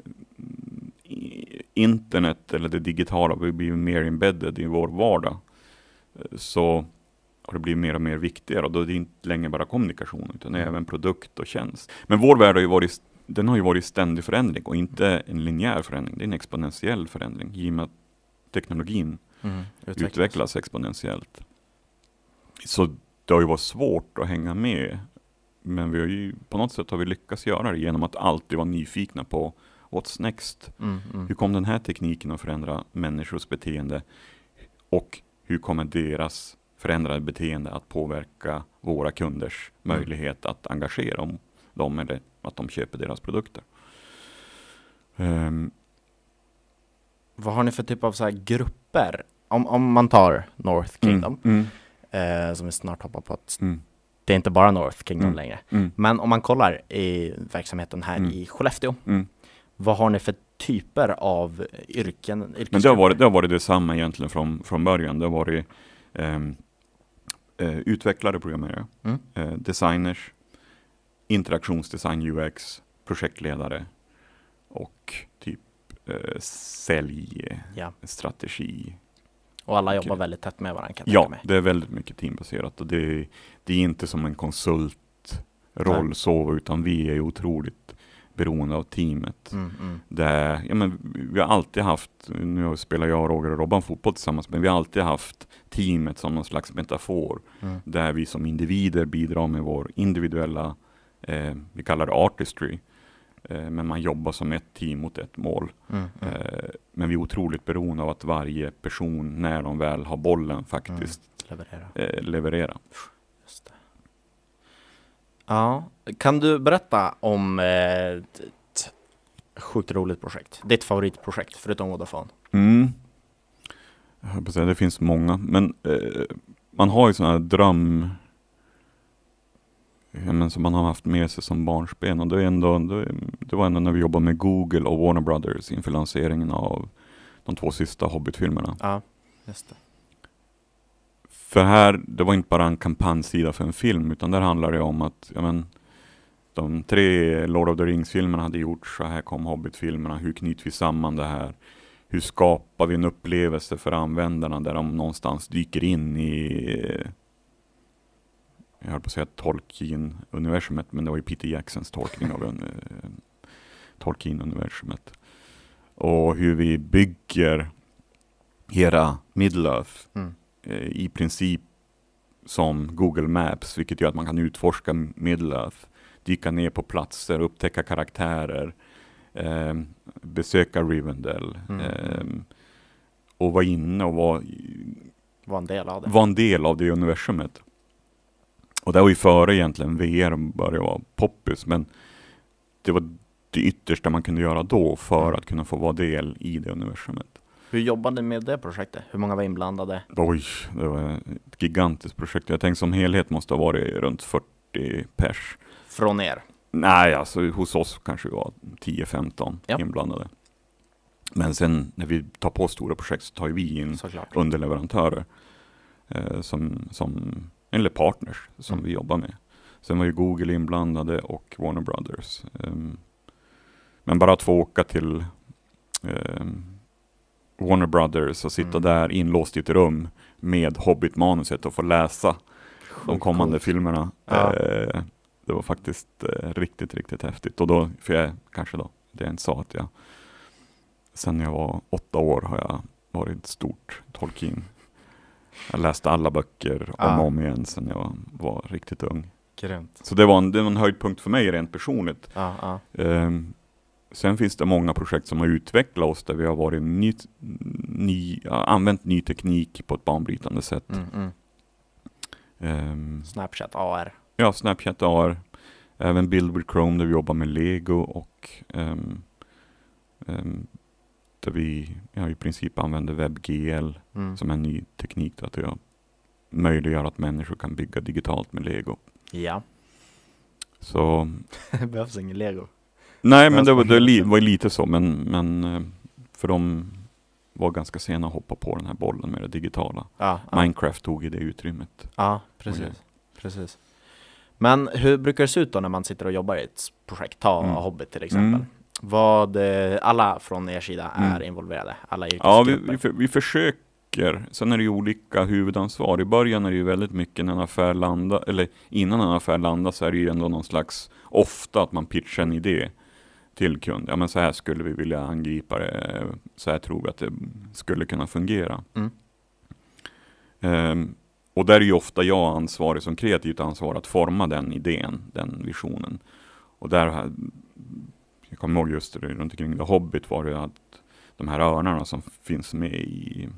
Speaker 1: internet eller det digitala har blivit mer embedded i vår vardag. Så har det blivit mer och mer viktigare och då är det inte längre bara kommunikation utan
Speaker 2: Mm.
Speaker 1: även produkt och tjänst. Men vår värld har ju varit, den har ju varit ständig förändring och inte en linjär förändring. Det är en exponentiell förändring i och med att teknologin
Speaker 2: Mm,
Speaker 1: utvecklas exponentiellt. Så det har ju varit svårt att hänga med. Men vi har ju, på något sätt har vi lyckats göra det genom att alltid vara nyfikna på what's next?
Speaker 2: Mm, mm.
Speaker 1: Hur kom den här tekniken att förändra människors beteende? Och hur kommer deras förändrade beteende att påverka våra kunders
Speaker 2: Mm.
Speaker 1: möjlighet att engagera om dem eller att de köper deras produkter? Ehm,
Speaker 2: Vad har ni för typ av så här grupper? Om, om man tar North Kingdom,
Speaker 1: Mm,
Speaker 2: eh, som vi snart hoppar på att
Speaker 1: mm,
Speaker 2: det är inte bara North Kingdom
Speaker 1: Mm.
Speaker 2: längre.
Speaker 1: mm,
Speaker 2: Men om man kollar i verksamheten här
Speaker 1: Mm.
Speaker 2: i Skellefteå, vad har ni för typer av yrken?
Speaker 1: Men det har, varit, det har varit detsamma egentligen från, från början. Det har varit ehm, eh, utvecklare, programmerare,
Speaker 2: Mm.
Speaker 1: eh, designers, interaktionsdesign, UX, projektledare och typ eh, sälj,
Speaker 2: Ja,
Speaker 1: strategi.
Speaker 2: Och alla jobbar väldigt tätt med varandra
Speaker 1: Ja,
Speaker 2: mig.
Speaker 1: det är väldigt mycket teambaserat och det, det är inte som en konsultroll
Speaker 2: Nej.
Speaker 1: så, utan vi är otroligt beroende av teamet.
Speaker 2: Mm, mm.
Speaker 1: Det, ja, men vi har alltid haft, nu spelar jag, Roger och Robban fotboll tillsammans, men vi har alltid haft teamet som någon slags metafor.
Speaker 2: Mm.
Speaker 1: Där vi som individer bidrar med vår individuella, eh, vi kallar det artistry. Eh, men man jobbar som ett team mot ett mål.
Speaker 2: Mm, mm.
Speaker 1: Eh, men vi är otroligt beroende av att varje person, när de väl har bollen, faktiskt
Speaker 2: Leverera.
Speaker 1: eh, levererar.
Speaker 2: Ja, kan du berätta om ett sjukt roligt projekt? Ditt favoritprojekt, förutom Vodafone?
Speaker 1: Mm. Jag säga, det finns många, men man har ju sådana här dröm men som man har haft med sig som barnsben och det, är ändå, det, var ändå när vi jobbade med Google och Warner Brothers inför lanseringen av de två sista Hobbit-filmerna.
Speaker 2: Ja, just det.
Speaker 1: För här, det var inte bara en kampanjsida för en film, utan där handlar det om att ja, men, de tre Lord of the Rings-filmerna hade gjorts, så här kom Hobbit-filmerna, hur knyter vi samman det här? Hur skapar vi en upplevelse för användarna där de någonstans dyker in i, jag höll på att säga Tolkien-universumet, men det var ju Peter Jacksons tolkning av en, eh, Tolkien-universumet. Och hur vi bygger hela Middle-earth
Speaker 2: Mm.
Speaker 1: eh, i princip som Google Maps, vilket gör att man kan utforska Middle-earth, dyka ner på platser, upptäcka karaktärer, eh, besöka Rivendell
Speaker 2: Mm.
Speaker 1: eh, och vara inne och vara
Speaker 2: Var en del av det.
Speaker 1: var en del av det universumet. Och det var ju före egentligen VR började vara poppis, men det var det yttersta man kunde göra då för
Speaker 2: Mm.
Speaker 1: att kunna få vara del i det universumet.
Speaker 2: Hur jobbade ni med det projektet? Hur många var inblandade?
Speaker 1: Oj, det var ett gigantiskt projekt. Jag tänkte som helhet måste ha varit runt 40 pers.
Speaker 2: Från er?
Speaker 1: Nej, alltså hos oss kanske vi var 10-15
Speaker 2: Ja.
Speaker 1: inblandade. Men sen när vi tar på stora projekt så tar vi in
Speaker 2: Såklart.
Speaker 1: underleverantörer eh, som, som, eller partners som
Speaker 2: Mm.
Speaker 1: vi jobbar med. Sen var ju Google inblandade och Warner Brothers. Ehm, men bara att få åka till ehm, Warner Brothers och sitta
Speaker 2: Mm.
Speaker 1: där inlåst i ett rum med Hobbit-manuset och få läsa de kommande
Speaker 2: coolt.
Speaker 1: filmerna.
Speaker 2: Ja.
Speaker 1: Eh, det var faktiskt eh, riktigt, riktigt häftigt. Och då, för jag kanske då, det jag inte sa att jag, sen jag var åtta år har jag varit stort Tolkien. Jag läste alla böcker om
Speaker 2: Ja.
Speaker 1: och om igen sen jag var, riktigt ung.
Speaker 2: Grymt.
Speaker 1: Så det var, en, det var en höjdpunkt för mig rent personligt.
Speaker 2: Ja, ja.
Speaker 1: Ehm, sen finns det många projekt som har utvecklat oss där vi har varit ny, ny, använt ny teknik på ett banbrytande sätt.
Speaker 2: Mm, mm.
Speaker 1: Ehm,
Speaker 2: Snapchat AR.
Speaker 1: ja, Snapchat AR, även Build with Chrome där vi jobbar med Lego och ehm, där vi ja, i princip använder WebGL
Speaker 2: Mm.
Speaker 1: som en ny teknik då, att det möjliggör att människor kan bygga digitalt med Lego.
Speaker 2: Ja.
Speaker 1: Så
Speaker 2: det *laughs* behövs ingen lego.
Speaker 1: Nej, men det var, det li, var lite så, men, men eh, för de var ganska sena att hoppa på den här bollen med det digitala.
Speaker 2: Ja, ja.
Speaker 1: Minecraft tog i det utrymmet.
Speaker 2: ja precis. precis. Men hur brukar det se ut då när man sitter och jobbar i ett projekt? Ta
Speaker 1: Mm.
Speaker 2: Hobbit till exempel.
Speaker 1: Mm.
Speaker 2: Vad, eh, alla från er sida är
Speaker 1: Mm.
Speaker 2: involverade? Alla
Speaker 1: Ja, vi,
Speaker 2: yrkesgrupper?
Speaker 1: vi, för- vi försöker. Sen är det ju olika huvudansvar. I början är det ju väldigt mycket när en affär landar, eller innan en affär landar så är det ju ändå någon slags, ofta att man pitchar en idé till kund. Ja men så här skulle vi vilja angripa det, så här tror vi att det skulle kunna fungera.
Speaker 2: Mm.
Speaker 1: Ehm, och där är ju ofta jag ansvarig som kreativt ansvarig att forma den idén, den visionen. Och där, jag kommer ihåg just det, runt omkring The Hobbit var det att de här örnarna som finns med i,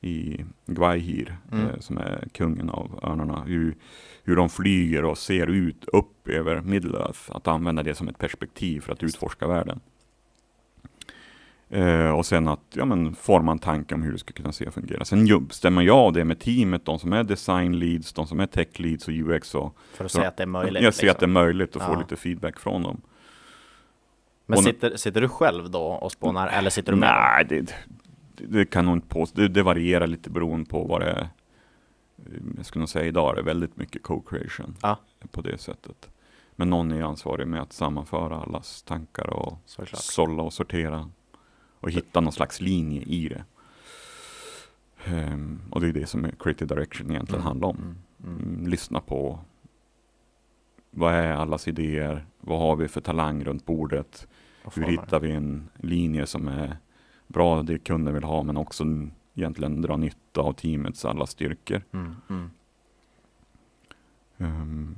Speaker 1: i Gwaihir,
Speaker 2: Mm.
Speaker 1: eh, som är kungen av örnarna, hur, hur de flyger och ser ut upp över Middle-earth, att använda det som ett perspektiv för att utforska världen. Eh, och sen att ja, men, forma en tanke om hur det ska kunna se och fungera. Sen stämmer jag av det med teamet, de som är design leads, de som är tech leads och UX. Och,
Speaker 2: För att se att det är möjligt?
Speaker 1: jag ser att det är
Speaker 2: liksom.
Speaker 1: möjligt och få
Speaker 2: Ja.
Speaker 1: lite feedback från dem.
Speaker 2: Men sitter, sitter du själv då och spånar, eller sitter du med?
Speaker 1: Nej, det, det, kan nog inte påstå. Det, det varierar lite beroende på vad det är. Jag skulle nog säga idag är det väldigt mycket co-creation
Speaker 2: Ja.
Speaker 1: på det sättet. Men någon är ansvarig med att sammanföra allas tankar och
Speaker 2: Såklart.
Speaker 1: sålla och sortera och hitta någon slags linje i det. Ehm, och det är det som creative direction egentligen handlar om.
Speaker 2: Mm, mm.
Speaker 1: Mm, lyssna på vad är allas idéer? Vad har vi för talang runt bordet? Hur hittar vi en linje som är bra, det kunden vill ha, men också egentligen dra nytta av teamets alla styrkor.
Speaker 2: Mm, mm.
Speaker 1: Ehm,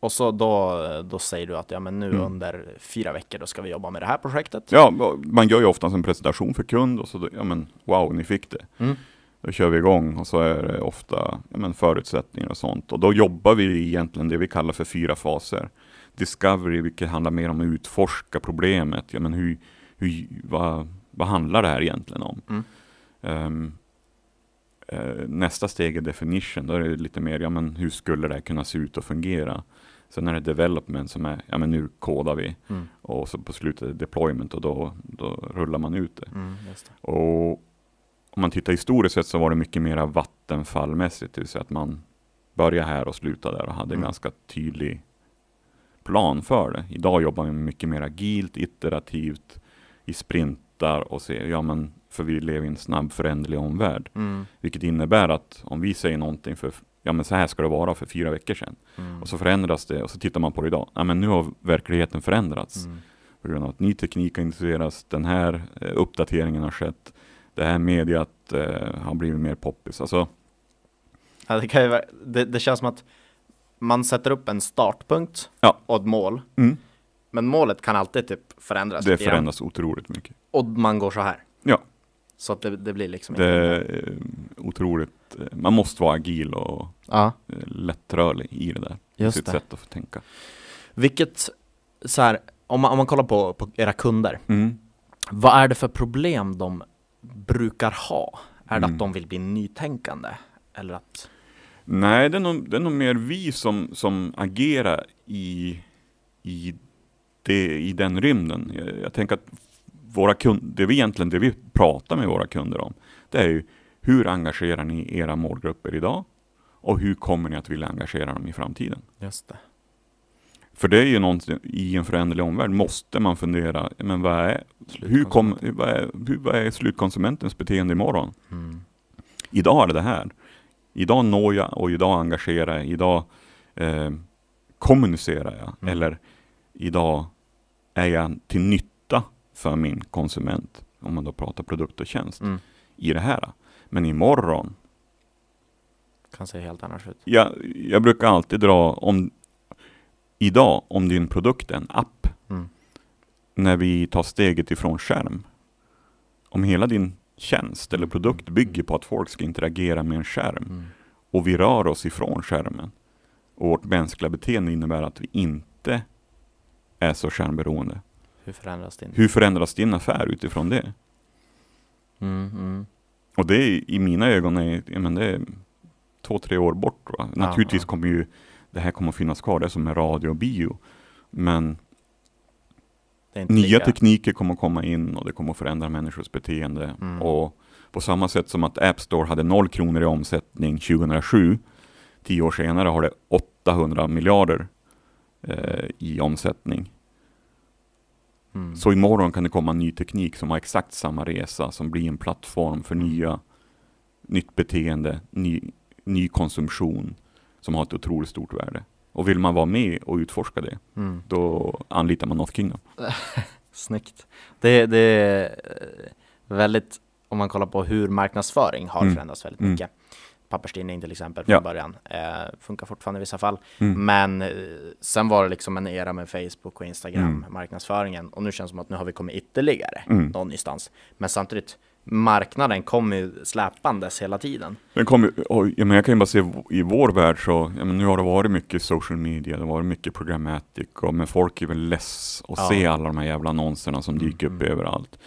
Speaker 2: Och så då, då säger du att ja, men nu
Speaker 1: Mm.
Speaker 2: under fyra veckor då ska vi jobba med det här projektet.
Speaker 1: ja, man gör ju oftast en presentation för kund och så, då- ja men wow, ni fick det.
Speaker 2: Mm.
Speaker 1: Då kör vi igång och så är det ofta ja, men förutsättningar och sånt. Och då jobbar vi egentligen det vi kallar för fyra faser. Discovery, vilket handlar mer om att utforska problemet. Ja, men hur, hur, vad, vad handlar det här egentligen om?
Speaker 2: Mm.
Speaker 1: Ehm, eh, nästa steg är definition. Då är det lite mer, ja men hur skulle det här kunna se ut och fungera? Sen är det development som är, ja men nu kodar vi.
Speaker 2: Mm.
Speaker 1: Och så på slutet är deployment och då, då rullar man ut det.
Speaker 2: Mm, det.
Speaker 1: Och om man tittar historiskt sett så var det mycket mer vattenfallmässigt, det vill säga att man började här och slutade där och hade en
Speaker 2: Mm.
Speaker 1: ganska tydlig plan för det. Idag jobbar vi mycket mer agilt, iterativt, i sprintar och ser, ja men för vi lever i en snabb föränderlig omvärld.
Speaker 2: Mm,
Speaker 1: Vilket innebär att om vi säger någonting för, ja men så här ska det vara för fyra veckor sedan.
Speaker 2: mm,
Speaker 1: Och så förändras det och så tittar man på det idag. Ja men nu har verkligheten förändrats
Speaker 2: mm.
Speaker 1: på grund av att ny teknik har introducerats, den här eh, uppdateringen har skett, det här mediet eh, har blivit mer poppis. Alltså,
Speaker 2: Ja, det, kan ju, vara- det, det känns som att man sätter upp en startpunkt
Speaker 1: Ja.
Speaker 2: och ett mål.
Speaker 1: mm,
Speaker 2: Men målet kan alltid typ förändras.
Speaker 1: det förändras otroligt mycket.
Speaker 2: Och man går så här.
Speaker 1: Ja.
Speaker 2: Så att det, det blir liksom
Speaker 1: Det är eh, otroligt, eh, man måste vara agil och
Speaker 2: Ja,
Speaker 1: eh, lättrörlig i det där.
Speaker 2: just
Speaker 1: sitt
Speaker 2: det.
Speaker 1: sätt att tänka.
Speaker 2: Vilket, så här, om man, om man kollar på, på era kunder.
Speaker 1: Mm.
Speaker 2: Vad är det för problem de brukar ha? Är det
Speaker 1: Mm.
Speaker 2: att de vill bli nytänkande? Eller att...
Speaker 1: Nej, det är, nog, det är nog mer vi som, som agerar i, i, det, i den rymden. Jag, jag tänker att våra kunder, det vi egentligen det vi pratar med våra kunder om, det är ju hur engagerar ni era målgrupper idag? Och hur kommer ni att vilja engagera dem i framtiden?
Speaker 2: Just det.
Speaker 1: För det är ju någonting, i en föränderlig omvärld måste man fundera, men vad är, hur kom, vad, är, hur, vad är slutkonsumentens beteende imorgon?
Speaker 2: Mm.
Speaker 1: Idag är det det här. Idag når jag och idag engagerar jag. Idag eh, kommunicerar jag.
Speaker 2: Mm.
Speaker 1: Eller idag är jag till nytta för min konsument. Om man då pratar produkt och tjänst.
Speaker 2: Mm.
Speaker 1: I det här. Men imorgon.
Speaker 2: Kan se helt annars ut.
Speaker 1: Jag, jag brukar alltid dra, om idag, om din produkt är en app,
Speaker 2: Mm.
Speaker 1: när vi tar steget ifrån skärm, om hela din tjänst eller produkt bygger på att folk ska interagera med en skärm
Speaker 2: Mm.
Speaker 1: och vi rör oss ifrån skärmen och vårt mänskliga beteende innebär att vi inte är så skärmberoende.
Speaker 2: Hur förändras din?
Speaker 1: Hur förändras din affär utifrån det?
Speaker 2: Mm, mm.
Speaker 1: Och det är, i mina ögon är, ja, men det är två, tre år bort. Va? Naturligtvis
Speaker 2: ja.
Speaker 1: kommer ju det här kommer att finnas kvar, det är som med radio och bio. Men
Speaker 2: är
Speaker 1: nya
Speaker 2: lika-
Speaker 1: tekniker kommer att komma in och det kommer att förändra människors beteende.
Speaker 2: Mm.
Speaker 1: Och på samma sätt som att App Store hade noll kronor i omsättning 2007, tio år senare har det 800 miljarder eh, i omsättning.
Speaker 2: Mm.
Speaker 1: Så imorgon kan det komma ny teknik som har exakt samma resa, som blir en plattform för nya, nytt beteende, ny, ny konsumtion, som har ett otroligt stort värde. Och vill man vara med och utforska det,
Speaker 2: Mm.
Speaker 1: då anlitar man North Kingdom. *laughs*
Speaker 2: Snyggt. Det, det är eh, väldigt, om man kollar på hur marknadsföring har
Speaker 1: Mm.
Speaker 2: förändrats väldigt
Speaker 1: Mm.
Speaker 2: mycket. Papperstidning till exempel från
Speaker 1: Ja.
Speaker 2: början. Eh, funkar fortfarande i vissa fall.
Speaker 1: Mm.
Speaker 2: Men eh, sen var det liksom en era med Facebook och Instagram,
Speaker 1: Mm.
Speaker 2: marknadsföringen. Och nu känns det som att nu har vi kommit ytterligare
Speaker 1: Mm.
Speaker 2: någonstans. Men samtidigt, marknaden kommer ju släpandes hela tiden.
Speaker 1: Den kom, och, ja, men jag kan ju bara se i vår värld så, ja, men nu har det varit mycket social media, det har varit mycket programmatic, och, men folk är väl less att
Speaker 2: Ja.
Speaker 1: se alla de här jävla annonserna som dyker upp
Speaker 2: mm.
Speaker 1: överallt.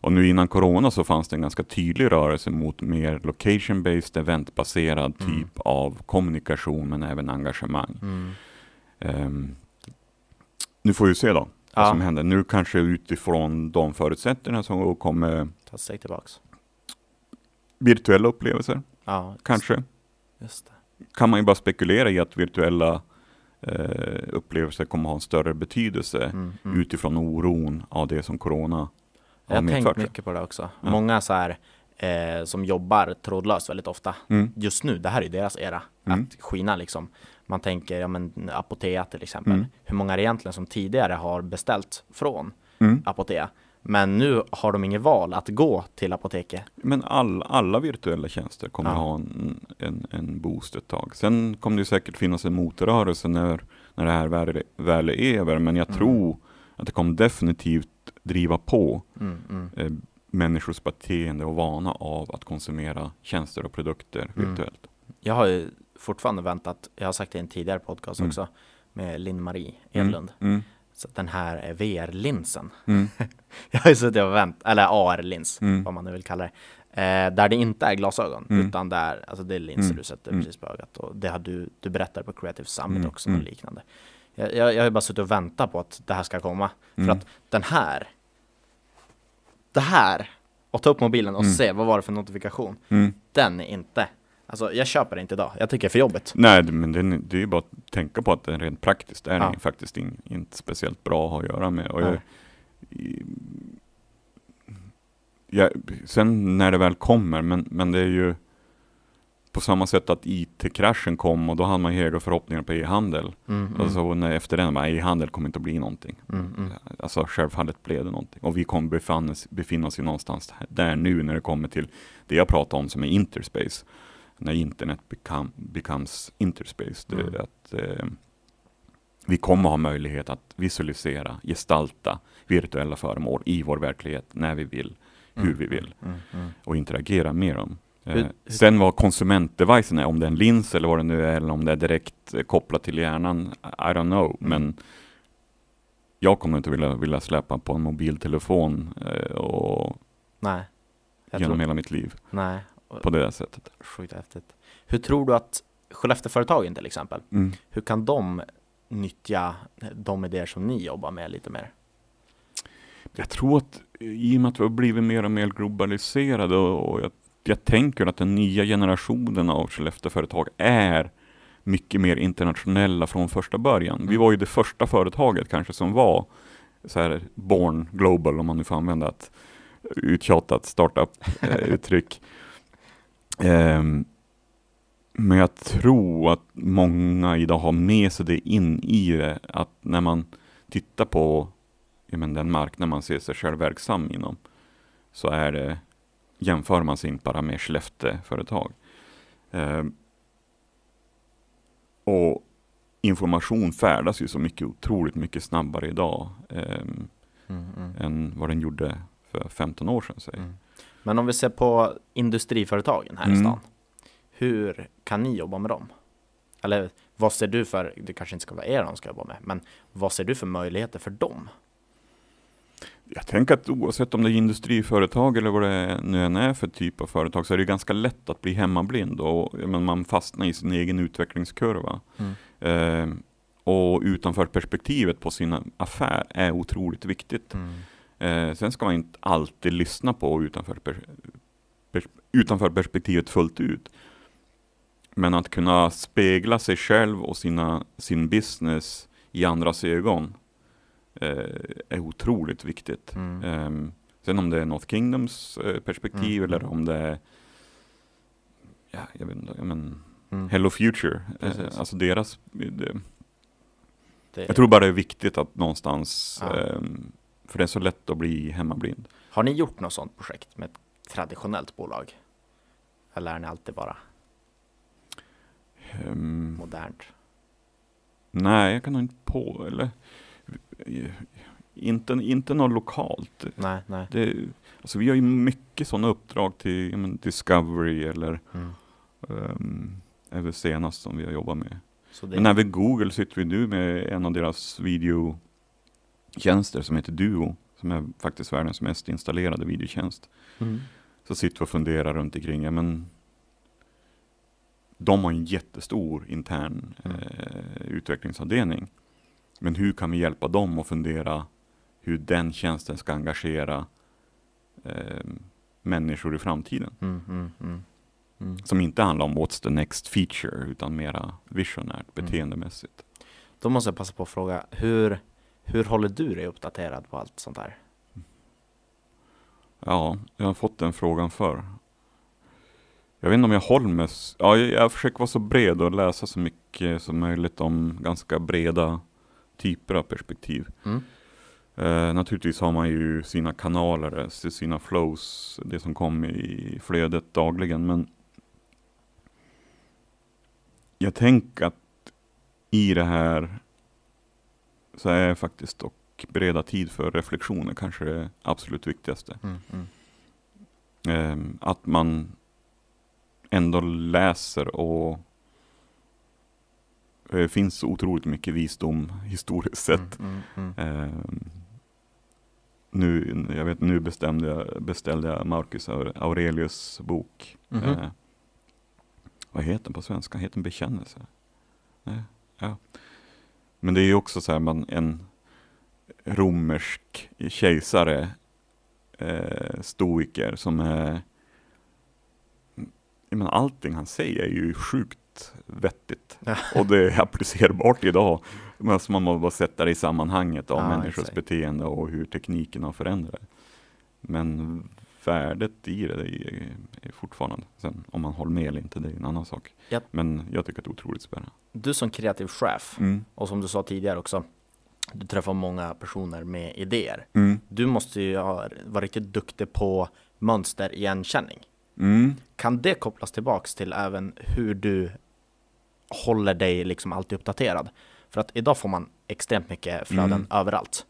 Speaker 1: Och nu innan corona så fanns det en ganska tydlig rörelse mot mer location-based, eventbaserad
Speaker 2: Mm.
Speaker 1: typ av kommunikation men även engagemang.
Speaker 2: Mm.
Speaker 1: Ehm, nu får vi se då vad
Speaker 2: Ja.
Speaker 1: som händer. Nu kanske utifrån de förutsättningarna som kommer
Speaker 2: Ta steg tillbaks.
Speaker 1: virtuella upplevelser,
Speaker 2: Ja, just-
Speaker 1: kanske.
Speaker 2: Just
Speaker 1: kan man ju bara spekulera i att virtuella eh, upplevelser kommer ha en större betydelse
Speaker 2: Mm, mm.
Speaker 1: utifrån oron av det som corona har
Speaker 2: Jag har tänkt
Speaker 1: medfört.
Speaker 2: mycket på det också.
Speaker 1: Ja.
Speaker 2: Många så här eh, som jobbar trådlöst väldigt ofta.
Speaker 1: Mm.
Speaker 2: Just nu, det här är deras era.
Speaker 1: Mm.
Speaker 2: Att skina liksom. Man tänker, ja men Apotea till exempel.
Speaker 1: Mm.
Speaker 2: Hur många är det egentligen som tidigare har beställt från
Speaker 1: Mm.
Speaker 2: Apotea? Men nu har de inget val att gå till apoteket.
Speaker 1: Men all, alla virtuella tjänster kommer
Speaker 2: Ja.
Speaker 1: ha en, en, en boost ett tag. Sen kommer det säkert finnas en motrörelse när, när det här väl, väl är över. Men jag
Speaker 2: Mm.
Speaker 1: tror att det kommer definitivt driva på
Speaker 2: Mm, mm.
Speaker 1: eh, människors beteende och vana av att konsumera tjänster och produkter
Speaker 2: Mm.
Speaker 1: virtuellt.
Speaker 2: Jag har ju fortfarande väntat, jag har sagt det i en tidigare podcast
Speaker 1: Mm.
Speaker 2: också, med Linn-Marie
Speaker 1: Mm.
Speaker 2: Edlund.
Speaker 1: Mm.
Speaker 2: Så den här eh, VR-linsen.
Speaker 1: Mm. *laughs*
Speaker 2: Jag har ju suttit och vänt, eller AR-lins,
Speaker 1: Mm.
Speaker 2: vad man nu vill kalla det. Eh, där det inte är glasögon, utan där, alltså det är linser du sätter precis på ögat. Och det har du, du berättade på Creative Summit
Speaker 1: Mm.
Speaker 2: också, och liknande. Jag, jag, jag har ju bara suttit och väntat på att det här ska komma.
Speaker 1: Mm.
Speaker 2: För att den här, det här, och ta upp mobilen och se vad var det för notifikation. Den är inte, alltså jag köper det inte idag. Jag tycker det är för jobbigt.
Speaker 1: Nej, det- men det, är- det är ju bara att tänka på att den rent praktiskt är
Speaker 2: Ja.
Speaker 1: faktiskt in, inte speciellt bra att ha att göra med. Och jag, jag, sen när det väl kommer, men, men det är ju på samma sätt att IT-kraschen kom och då hade man ju höga förhoppningar på e-handel.
Speaker 2: Mm, mm,
Speaker 1: Och så när, efter den, e-handel kommer inte att bli någonting.
Speaker 2: mm, mm.
Speaker 1: Alltså självfallet blev det någonting. Och vi kommer befinna oss, befinna oss ju någonstans där nu när det kommer till det jag pratar om som är interspace. När internet become, becomes interspace. Det,
Speaker 2: Mm.
Speaker 1: att, eh, vi kommer ha möjlighet att visualisera, gestalta virtuella föremål i vår verklighet när vi vill, hur
Speaker 2: Mm,
Speaker 1: vi vill
Speaker 2: mm, mm.
Speaker 1: och interagera med dem. Eh, sen vad konsumentdevicen är, om det är en lins eller vad det nu är, eller om det är direkt eh, kopplat till hjärnan, I don't know.
Speaker 2: Mm.
Speaker 1: Men jag kommer inte vilja, vilja släppa på en mobiltelefon eh, och
Speaker 2: Nej.
Speaker 1: Genom
Speaker 2: tror,
Speaker 1: hela mitt liv
Speaker 2: nej.
Speaker 1: På det sättet.
Speaker 2: Sjukt häftigt. Hur tror du att Skellefteåföretagen till exempel,
Speaker 1: Mm.
Speaker 2: hur kan de nyttja de idéer som ni jobbar med lite mer?
Speaker 1: Jag tror att i och med att vi har blivit mer och mer globaliserade och, jag, jag tänker att den nya generationen av Skellefteåföretag är mycket mer internationella från första början. Vi
Speaker 2: Mm.
Speaker 1: var ju det första företaget kanske som var så här born global om man nu får använda ett uttjatat startup-uttryck. *laughs* Ehm, men jag tror att många idag har med sig det in i det, att när man tittar på ja, men den marknad man ser sig själv verksam inom, så är det, jämför man sig inte bara med Skellefteå-företag. Ehm, och information färdas ju så mycket, otroligt mycket snabbare idag ehm,
Speaker 2: Mm, mm,
Speaker 1: än vad den gjorde för 15 år sedan. Säg.
Speaker 2: mm. Men om vi ser på industriföretagen här i
Speaker 1: Mm.
Speaker 2: stan. Hur kan ni jobba med dem? Eller vad ser du för, det kanske inte ska vara er de ska jobba med, men vad ser du för möjligheter för dem?
Speaker 1: Jag tänker att oavsett om det är industriföretag eller vad det nu än är för typ av företag så är det ganska lätt att bli hemmablind och menar, man fastnar i sin egen utvecklingskurva. Eh, och utanför perspektivet på sin affär är otroligt viktigt.
Speaker 2: Mm.
Speaker 1: Eh, sen ska man inte alltid lyssna på utanför, per, pers, utanför perspektivet fullt ut. Men att kunna spegla sig själv och sina, sin business i andras ögon eh, är otroligt viktigt.
Speaker 2: Mm.
Speaker 1: Ehm, sen om det är North Kingdoms eh, perspektiv
Speaker 2: Mm.
Speaker 1: eller om det är ja, jag vet inte, men
Speaker 2: Mm.
Speaker 1: Hello Future,
Speaker 2: Precis.
Speaker 1: eh, alltså deras det,
Speaker 2: Det-
Speaker 1: jag tror bara det är viktigt att någonstans,
Speaker 2: Ja.
Speaker 1: Ehm, för det är så lätt att bli hemmablind.
Speaker 2: Har ni gjort något sådant projekt med ett traditionellt bolag? Eller är ni alltid bara
Speaker 1: Ehm,
Speaker 2: modernt?
Speaker 1: nej, jag kan nog inte på, eller inte, inte något lokalt.
Speaker 2: Nej, nej.
Speaker 1: Det, alltså vi har ju mycket sådana uppdrag till men Discovery eller
Speaker 2: Mm.
Speaker 1: um, är väl senast som vi har jobbat med.
Speaker 2: Så det
Speaker 1: Men även Google sitter vi nu med en av deras videotjänster som heter Duo, som är faktiskt världens mest installerade videotjänst.
Speaker 2: Mm.
Speaker 1: Så sitter vi och funderar runt omkring, ja men de har en jättestor intern
Speaker 2: Mm.
Speaker 1: eh, utvecklingsavdelning. Men hur kan vi hjälpa dem att fundera hur den tjänsten ska engagera eh, människor i framtiden?
Speaker 2: Mm, mm, mm. Mm.
Speaker 1: Som inte handlar om what's the next feature, utan mera visionärt,
Speaker 2: Mm.
Speaker 1: beteendemässigt.
Speaker 2: Då måste jag passa på att fråga, hur, hur håller du dig uppdaterad på allt sånt här?
Speaker 1: Ja, jag har fått den frågan förr. Jag vet inte om jag håller mig... Ja, jag, jag försöker vara så bred och läsa så mycket som möjligt om ganska breda typer av perspektiv.
Speaker 2: Mm.
Speaker 1: Eh, naturligtvis har man ju sina kanaler, eh, sina flows, det som kommer i flödet dagligen. Men jag tänker att i det här så är faktiskt dock bereda tid för reflektioner kanske det absolut viktigaste.
Speaker 2: Mm, mm.
Speaker 1: Eh, att man ändå läser och det finns otroligt mycket visdom *laughs* historiskt sett.
Speaker 2: Mm, mm, mm.
Speaker 1: Ehm, nu, jag vet, nu bestämde jag, beställde jag Marcus Aure- Aurelius bok.
Speaker 2: Mhm.
Speaker 1: Eh, vad heter den på svenska? Heter den Bekännelse? Nej, ja. Men det är ju också så här, man, en romersk kejsare, eh, stoiker, som är menar, allting han säger är ju sjukt vettigt. *laughs* Och det är applicerbart idag. Men alltså man måste bara sätta det i sammanhanget av
Speaker 2: Ja,
Speaker 1: människors beteende och hur tekniken har förändrat. Men värdet i det är, är fortfarande, sen om man håller med eller inte, det är en annan sak.
Speaker 2: Ja.
Speaker 1: Men jag tycker att det är otroligt spännande.
Speaker 2: Du som kreativ chef,
Speaker 1: Mm.
Speaker 2: och som du sa tidigare också, du träffar många personer med idéer.
Speaker 1: Mm.
Speaker 2: Du måste ju ha, vara riktigt duktig på mönsterigenkänning.
Speaker 1: Mm.
Speaker 2: Kan det kopplas tillbaks till även hur du håller dig liksom alltid uppdaterad? För att idag får man extremt mycket flöden
Speaker 1: Mm.
Speaker 2: överallt.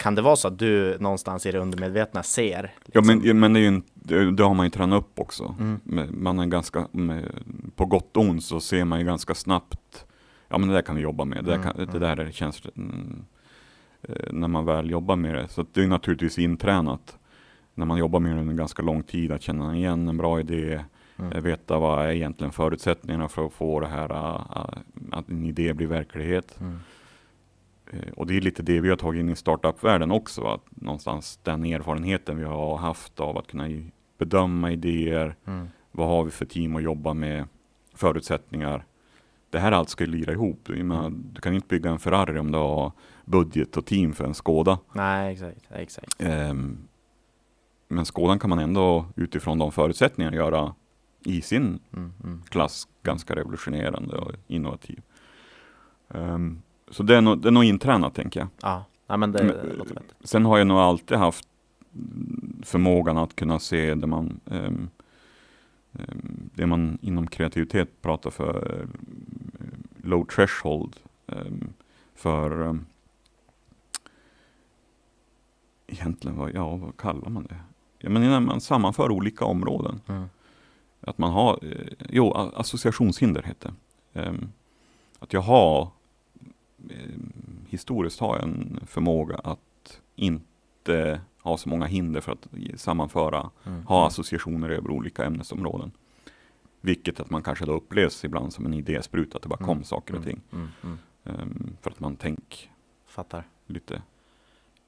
Speaker 2: Kan det vara så att du någonstans i det undermedvetna ser?
Speaker 1: Ja
Speaker 2: liksom-
Speaker 1: men, ja, men det, är en, det, det har man ju tränat upp också.
Speaker 2: Mm.
Speaker 1: Man är ganska, på gott och ont så ser man ju ganska snabbt, ja men det där kan vi jobba med, det, där
Speaker 2: Mm,
Speaker 1: kan, det
Speaker 2: mm.
Speaker 1: där är känns, eh, när man väl jobbar med det. Så det är naturligtvis intränat när man jobbar med det under ganska lång tid att känna igen en bra idé,
Speaker 2: Mm.
Speaker 1: eh, veta vad är egentligen förutsättningarna för att få det här, ah, att en idé blir verklighet.
Speaker 2: Mm.
Speaker 1: Eh, Och det är lite det vi har tagit in i startup-världen också, att någonstans den erfarenheten vi har haft av att kunna bedöma idéer,
Speaker 2: Mm.
Speaker 1: vad har vi för team att jobba med, förutsättningar. Det här allt ska ju lira ihop. Menar, du kan inte bygga en Ferrari om du har budget och team för en Skoda.
Speaker 2: Nej, exakt. exakt.
Speaker 1: Ehm, men Skodan kan man ändå utifrån de förutsättningarna göra i sin
Speaker 2: Mm. Mm.
Speaker 1: klass ganska revolutionerande och innovativ. Ehm, så det är, nog, det är nog intränat tänker jag.
Speaker 2: Ja, Nej, men det,
Speaker 1: Men,
Speaker 2: det låter vettigt.
Speaker 1: Sen har jag nog alltid haft förmågan att kunna se det man, ehm, det man inom kreativitet pratar för eh, low threshold Ehm, för um, egentligen, vad, ja, vad kallar man det? Ja, men när man sammanför olika områden.
Speaker 2: Mm.
Speaker 1: Att man har, eh, jo, associationshinder heter det. Ehm, Att jag har, historiskt har jag en förmåga att inte ha så många hinder för att sammanföra,
Speaker 2: Mm.
Speaker 1: ha associationer över olika ämnesområden. Vilket att man kanske då upplevs ibland som en idéspruta, att det bara kom
Speaker 2: Mm,
Speaker 1: saker och
Speaker 2: mm,
Speaker 1: ting.
Speaker 2: Mm. Mm.
Speaker 1: Ehm, för att man tänker
Speaker 2: Fattar.
Speaker 1: lite.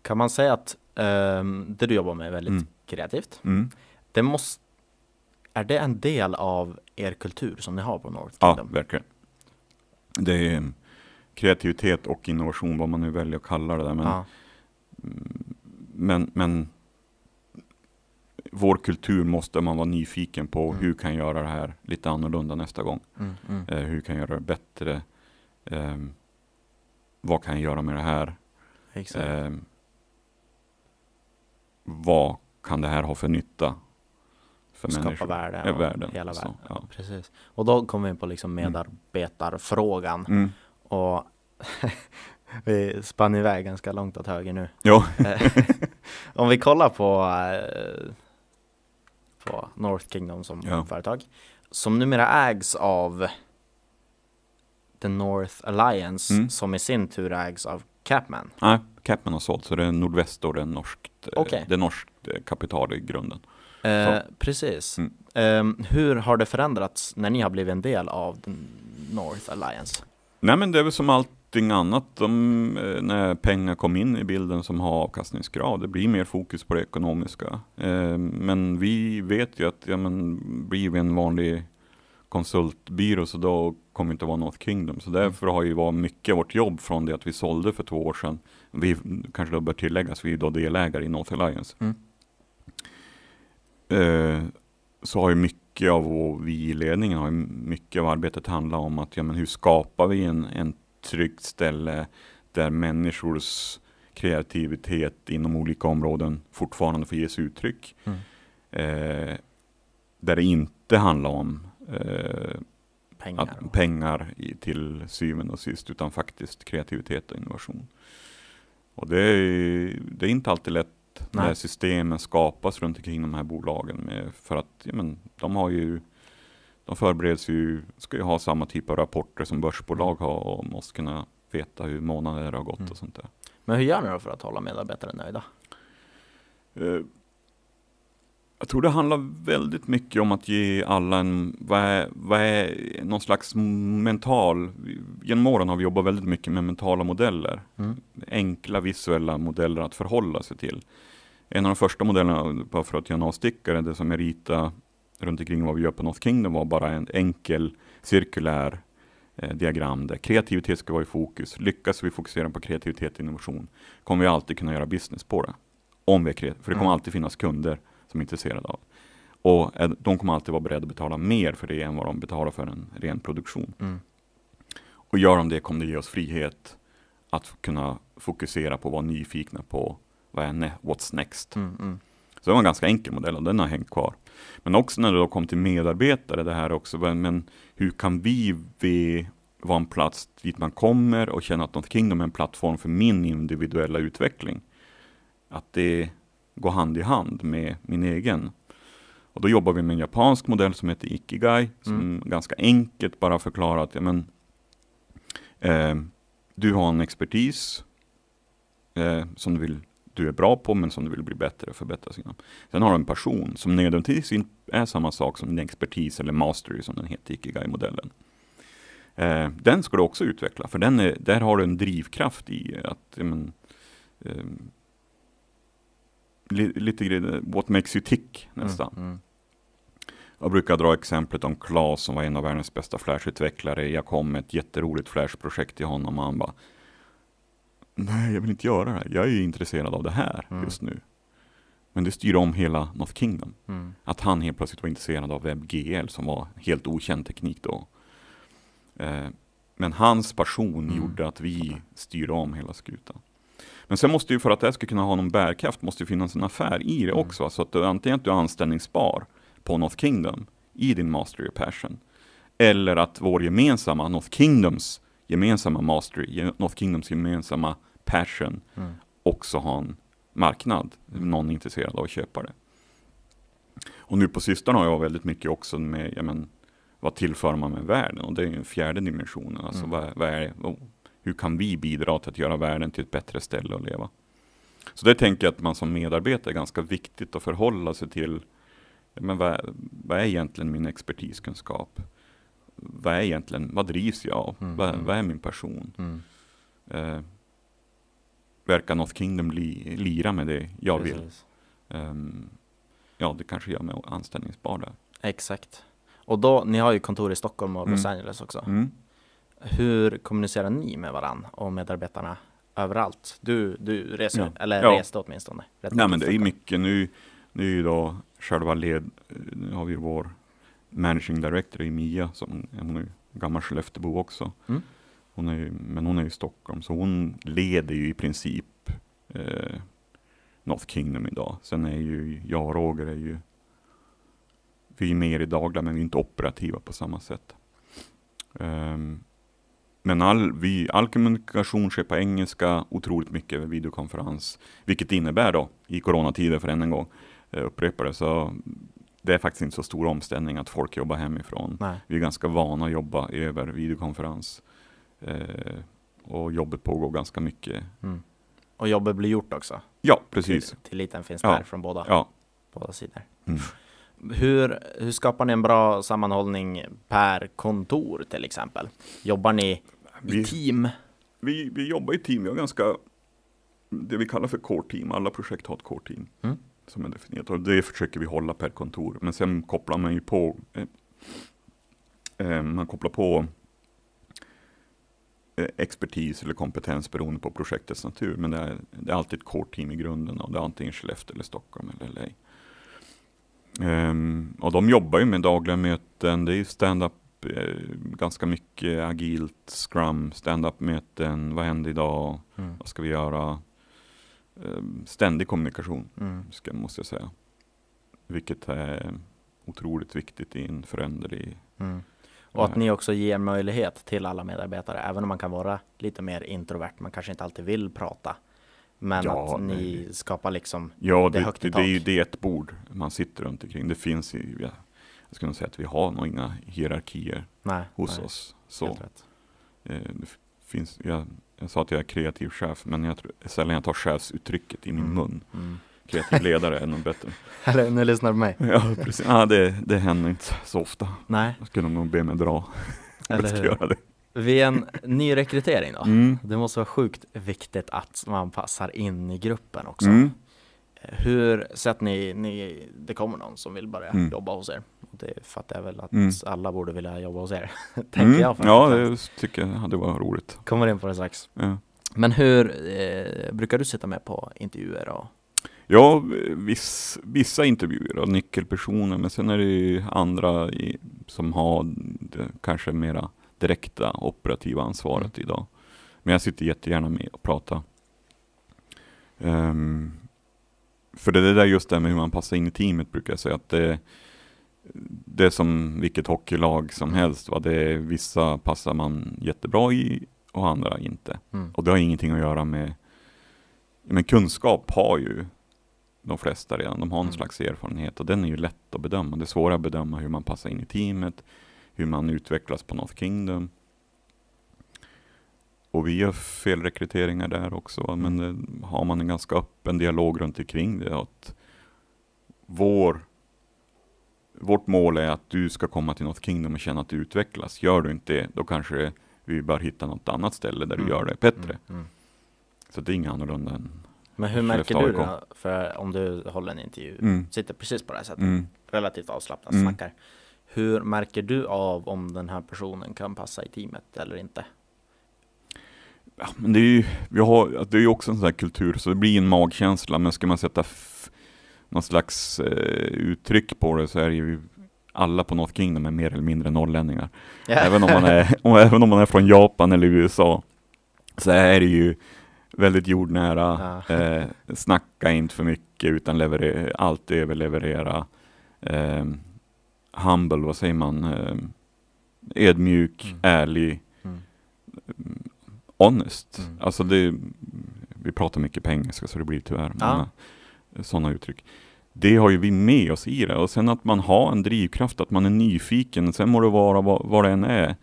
Speaker 2: Kan man säga att ehm, det du jobbar med är väldigt
Speaker 1: Mm.
Speaker 2: kreativt?
Speaker 1: Mm.
Speaker 2: Det måste, är det en del av er kultur som ni har på North
Speaker 1: Ja,
Speaker 2: Kingdom?
Speaker 1: verkligen. Det är mm, kreativitet och innovation, vad man nu väljer att kalla det där. Men,
Speaker 2: Ja.
Speaker 1: mm, men, men vår kultur måste man vara nyfiken på.
Speaker 2: Mm.
Speaker 1: Hur kan jag göra det här lite annorlunda nästa gång?
Speaker 2: Mm, mm.
Speaker 1: Eh, hur kan jag göra det bättre? Ehm, vad kan jag göra med det här? Ehm, vad kan det här ha för nytta? För
Speaker 2: Skapa
Speaker 1: människor?
Speaker 2: värde.
Speaker 1: Ja, världen.
Speaker 2: Hela
Speaker 1: Så,
Speaker 2: världen.
Speaker 1: ja.
Speaker 2: Precis. Och då kommer vi in på liksom
Speaker 1: Mm.
Speaker 2: medarbetarfrågan. Och *laughs* vi spann iväg ganska långt åt höger nu. Eh, *laughs* Om vi kollar på, eh, på North Kingdom som
Speaker 1: Ja.
Speaker 2: företag. Som numera ägs av The North Alliance
Speaker 1: Mm.
Speaker 2: som i sin tur ägs av Capman.
Speaker 1: Nej, Capman har sålt, så det är Nordväst och det är norskt, eh,
Speaker 2: Okej.
Speaker 1: det är norskt eh, kapital i grunden.
Speaker 2: Eh, precis.
Speaker 1: Mm.
Speaker 2: Eh, hur har det förändrats när ni har blivit en del av North Alliance?
Speaker 1: Nej men det är väl som allting annat, de, eh, när pengar kom in i bilden som har avkastningskrav, det blir mer fokus på det ekonomiska. Eh, Men vi vet ju att, ja men blir vi en vanlig konsultbyrå så då kommer inte vara North Kingdom. Så därför har ju varit mycket vårt jobb från det att vi sålde för två år sedan. Vi kanske då bör tilläggas, vi är då delägare i North Alliance.
Speaker 2: Mm.
Speaker 1: Eh, så har ju mycket av vår, vi i ledningen har mycket av arbetet handlat om att ja, men hur skapar vi en, en tryggt ställe där människors kreativitet inom olika områden fortfarande får ges uttryck.
Speaker 2: Mm.
Speaker 1: Eh, där det inte handlar om eh,
Speaker 2: Pengar?
Speaker 1: att, pengar i, till syvende och sist, utan faktiskt kreativitet och innovation. Och det är, det är inte alltid lätt
Speaker 2: Nej.
Speaker 1: när systemen skapas runt omkring de här bolagen. Med, för att ja, men, de har ju de förbereds ju, ska ju ha samma typ av rapporter som börsbolag har och måste kunna veta hur månader har gått
Speaker 2: Mm.
Speaker 1: och sånt där.
Speaker 2: Men hur gör ni då för att hålla medarbetare nöjda?
Speaker 1: Eh, Jag tror det handlar väldigt mycket om att ge alla en, vad är, vad är någon slags mental, genom åren har vi jobbat väldigt mycket med mentala modeller.
Speaker 2: Mm.
Speaker 1: Enkla visuella modeller att förhålla sig till. En av de första modellerna, bara för att göra en avstickare, det som jag ritade runt omkring vad vi gör på North Kingdom var bara en enkel cirkulär eh, diagram där kreativitet ska vara i fokus. Lyckas vi fokusera på kreativitet och innovation kommer vi alltid kunna göra business på det. Om vi är kreativa, för det kommer
Speaker 2: Mm.
Speaker 1: alltid finnas kunder som är intresserade av. Och eh, de kommer alltid vara beredda att betala mer för det än vad de betalar för en ren produktion.
Speaker 2: Mm.
Speaker 1: Och gör de det kommer det ge oss frihet att kunna fokusera på att vara nyfikna på vad är ne- what's next.
Speaker 2: Mm, mm.
Speaker 1: Så det var en ganska enkel modell och den har hängt kvar. Men också när det då kom till medarbetare, det här också, men- hur kan vi ve- vara en plats dit man kommer och känna att North Kingdom är en plattform för min individuella utveckling. Att det går hand i hand med min egen. Och då jobbar vi med en japansk modell som heter Ikigai, som
Speaker 2: Mm.
Speaker 1: ganska enkelt bara förklarar att ja, men, eh, du har en expertis eh, som du vill du är bra på men som du vill bli bättre och förbättra inom. Sen har du en person som nödvändigtvis inte är samma sak som din expertis eller mastery som den heter Ikigai-modellen. Eh, den ska du också utveckla för den är, där har du en drivkraft i att ja, men, eh, li, lite grann what makes you tick nästan.
Speaker 2: Mm, mm.
Speaker 1: Jag brukar dra exemplet om Claes som var en av världens bästa flashutvecklare. Jag kom med ett jätteroligt flashprojekt till honom och han bara Nej, jag vill inte göra det här. Jag är ju intresserad av det här
Speaker 2: Mm.
Speaker 1: just nu. Men det styr om hela North Kingdom.
Speaker 2: Mm.
Speaker 1: Att han helt plötsligt var intresserad av WebGL som var helt okänd teknik då. Eh, men hans passion
Speaker 2: Mm.
Speaker 1: gjorde att vi styrde om hela skutan. Men sen måste ju för att det här ska kunna ha någon bärkraft måste ju finnas en affär i det
Speaker 2: Mm.
Speaker 1: också. Så att du, antingen att du är anställningsbar på North Kingdom i din Mastery of Passion. Eller att vår gemensamma, North Kingdoms gemensamma mastery, North Kingdoms gemensamma passion
Speaker 2: Mm.
Speaker 1: också ha en marknad, någon är intresserad av att köpa det. Och nu på sistone har jag väldigt mycket också med, ja men, vad tillför man med världen? Och det är ju den fjärde dimensionen, alltså
Speaker 2: Mm.
Speaker 1: vad, vad är, hur kan vi bidra till att göra världen till ett bättre ställe att leva? Så det tänker jag att man som medarbetare är ganska viktigt att förhålla sig till, men vad, vad är egentligen min expertiskunskap? Vad är egentligen, vad drivs jag av?
Speaker 2: Mm,
Speaker 1: Vad,
Speaker 2: mm.
Speaker 1: vad är min passion?
Speaker 2: Mm.
Speaker 1: Eh, verkar North Kingdom li, lira med det jag vill?
Speaker 2: Precis.
Speaker 1: Ehm, ja, det kanske gör mig anställningsbar där.
Speaker 2: Exakt. Och då, ni har ju kontor i Stockholm och Los
Speaker 1: Mm.
Speaker 2: Angeles också.
Speaker 1: Mm.
Speaker 2: Hur kommunicerar ni med varann och medarbetarna överallt? Du, du reser,
Speaker 1: Ja.
Speaker 2: eller
Speaker 1: Ja.
Speaker 2: reste åtminstone. rätt
Speaker 1: Nej men det är mycket nu, nu är ju då själva led, nu har vi vår managing director i Mia som hon är gammal Skelleftebo också.
Speaker 2: Mm.
Speaker 1: Hon är, men hon är i Stockholm så hon leder ju i princip eh, North Kingdom idag. Sen är ju jag och Roger är ju vi är mer i dagliga men vi är inte operativa på samma sätt. Ehm, men all, vi, all kommunikation sker på engelska, otroligt mycket över videokonferens. Vilket innebär då, i coronatider för än en gång, eh, upprepar det, så det är faktiskt inte så stor omställning att folk jobbar hemifrån.
Speaker 2: Nej.
Speaker 1: Vi är ganska vana att jobba över videokonferens. Eh, och jobbet pågår ganska mycket.
Speaker 2: Mm. Och jobbet blir gjort också.
Speaker 1: Ja, precis.
Speaker 2: Till, tilliten finns
Speaker 1: Ja.
Speaker 2: där från båda,
Speaker 1: Ja.
Speaker 2: båda sidor.
Speaker 1: Mm.
Speaker 2: Hur, hur skapar ni en bra sammanhållning per kontor till exempel? Jobbar ni i
Speaker 1: Vi,
Speaker 2: team?
Speaker 1: vi, vi jobbar i team, vi har ganska det vi kallar för core team, alla projekt har ett core team.
Speaker 2: Mm.
Speaker 1: Som är definierat och det försöker vi hålla per kontor. Men sen kopplar man ju på eh, eh, man kopplar på eh, expertis eller kompetens beroende på projektets natur. Men det är, det är alltid ett core team i grunden och det är antingen Skellefteå eller Stockholm eller LA. Ehm, och de jobbar ju med dagliga möten, det är ju stand-up eh, ganska mycket agilt, scrum, stand-up möten, vad händer idag,
Speaker 2: Mm.
Speaker 1: vad ska vi göra? Ehm, ständig kommunikation,
Speaker 2: Mm.
Speaker 1: ska, måste jag säga. Vilket är otroligt viktigt i en föränderlig
Speaker 2: Mm. Och att ni också ger möjlighet till alla medarbetare, även om man kan vara lite mer introvert, man kanske inte alltid vill prata. Men
Speaker 1: Ja,
Speaker 2: att ni
Speaker 1: nej.
Speaker 2: skapar liksom,
Speaker 1: Ja,
Speaker 2: Det
Speaker 1: det,
Speaker 2: högt i
Speaker 1: det, det är
Speaker 2: tak.
Speaker 1: ett bord man sitter runt omkring. Det finns ju, ja, jag skulle nog säga att vi har nog inga hierarkier
Speaker 2: nej,
Speaker 1: hos
Speaker 2: nej,
Speaker 1: oss. Så, eh, finns, jag, jag sa att jag är kreativ chef, men jag tror, sällan jag tar chefsuttrycket i min
Speaker 2: Mm.
Speaker 1: mun.
Speaker 2: Mm.
Speaker 1: Kreativ ledare är nog bättre. *laughs*
Speaker 2: Eller nu lyssnar du på mig.
Speaker 1: Ja, precis. Ja, det, det händer inte så ofta.
Speaker 2: Nej,
Speaker 1: Jag skulle nog be mig dra *laughs*
Speaker 2: eller hur?
Speaker 1: göra det.
Speaker 2: Vid en ny rekrytering då?
Speaker 1: Mm.
Speaker 2: Det måste vara sjukt viktigt att man passar in i gruppen också.
Speaker 1: Mm.
Speaker 2: Hur, så att ni, ni, det kommer någon som vill börja
Speaker 1: Mm.
Speaker 2: jobba hos er. Det fattar jag väl att
Speaker 1: Mm.
Speaker 2: alla borde vilja jobba hos er. *laughs* Tänker
Speaker 1: Mm.
Speaker 2: jag
Speaker 1: Ja, det tycker jag hade varit roligt.
Speaker 2: Kommer in på det strax.
Speaker 1: Ja.
Speaker 2: Men hur eh, brukar du sitta med på intervjuer? Och,
Speaker 1: Ja, viss, vissa intervjuer och nyckelpersoner, men sen är det ju andra i, som har det kanske mera direkta operativa ansvaret idag. Men jag sitter jättegärna med och pratar. Ehm, för det är det där just det med hur man passar in i teamet brukar jag säga att det, det är som vilket hockeylag som helst. Va? Det är, vissa passar man jättebra i och andra inte.
Speaker 2: mm.
Speaker 1: Och det har ingenting att göra med men kunskap har ju de flesta redan. De har någon
Speaker 2: Mm.
Speaker 1: slags erfarenhet och den är ju lätt att bedöma. Det är svårare att bedöma hur man passar in i teamet, hur man utvecklas på North Kingdom. Och vi gör felrekryteringar där också, men det, har man en ganska öppen dialog runt omkring det. Att vår, vårt mål är att du ska komma till North Kingdom och känna att du utvecklas. Gör du inte det, då kanske vi bör hitta något annat ställe där
Speaker 2: Mm.
Speaker 1: du gör det bättre.
Speaker 2: Mm. Mm.
Speaker 1: Så det är inget annorlunda än...
Speaker 2: Men hur märker du då, för om du håller en intervju,
Speaker 1: Mm.
Speaker 2: sitter precis på det här sättet,
Speaker 1: Mm.
Speaker 2: relativt avslappnat,
Speaker 1: Mm.
Speaker 2: snackar. Hur märker du av om den här personen kan passa i teamet eller inte?
Speaker 1: Ja, men det är ju, vi har, det är ju också en sån här kultur, så det blir en magkänsla, men ska man sätta någon slags eh, uttryck på det så är det ju alla på North Kingdom är mer eller mindre norrlänningar. Även, om man är, *laughs* och även om man är från Japan eller USA så är det ju väldigt jordnära.
Speaker 2: Ja.
Speaker 1: Eh, snacka inte för mycket utan leverera, alltid överleverera. Eh, humble, vad säger man? Eh, ödmjuk,
Speaker 2: Mm.
Speaker 1: ärlig.
Speaker 2: Mm.
Speaker 1: Honest.
Speaker 2: Mm.
Speaker 1: Alltså det, vi pratar mycket på engelska så det blir tyvärr
Speaker 2: Ja.
Speaker 1: många sådana uttryck. Det har ju vi med oss i det och sen att man har en drivkraft, att man är nyfiken, sen må det vara vad, vad det än är.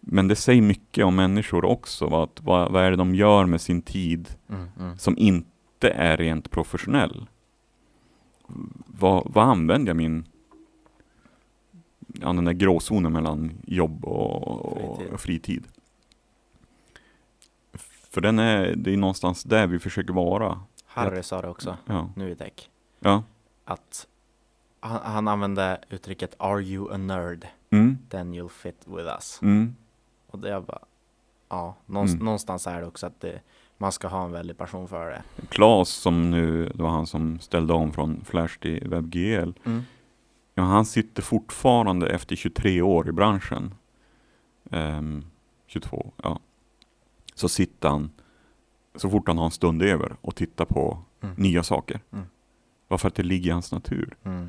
Speaker 1: Men det säger mycket om människor också, vad, att- vad, vad är det de gör med sin tid
Speaker 2: Mm, mm.
Speaker 1: som inte är rent professionell. Vad, vad använder jag min, ja, den där gråzonen mellan jobb och
Speaker 2: Fritid.
Speaker 1: och fritid? För den är, det är någonstans där vi försöker vara.
Speaker 2: Harry sa det också,
Speaker 1: Ja,
Speaker 2: nu i tech,
Speaker 1: ja.
Speaker 2: att han, han använde uttrycket Are you a nerd?
Speaker 1: Mm,
Speaker 2: Then you'll fit with us.
Speaker 1: mm,
Speaker 2: Och det är bara, ja, någonstans,
Speaker 1: Mm.
Speaker 2: någonstans är det också att det, man ska ha en väldig passion för det.
Speaker 1: Klas som nu, det var han som ställde om från Flash till WebGL.
Speaker 2: Mm.
Speaker 1: Ja, han sitter fortfarande efter 23 år i branschen. Ehm, 22, ja. Så sitter han så fort han har en stund över och tittar på
Speaker 2: Mm.
Speaker 1: nya saker.
Speaker 2: Mm.
Speaker 1: Varför att det ligger i hans natur.
Speaker 2: Mm.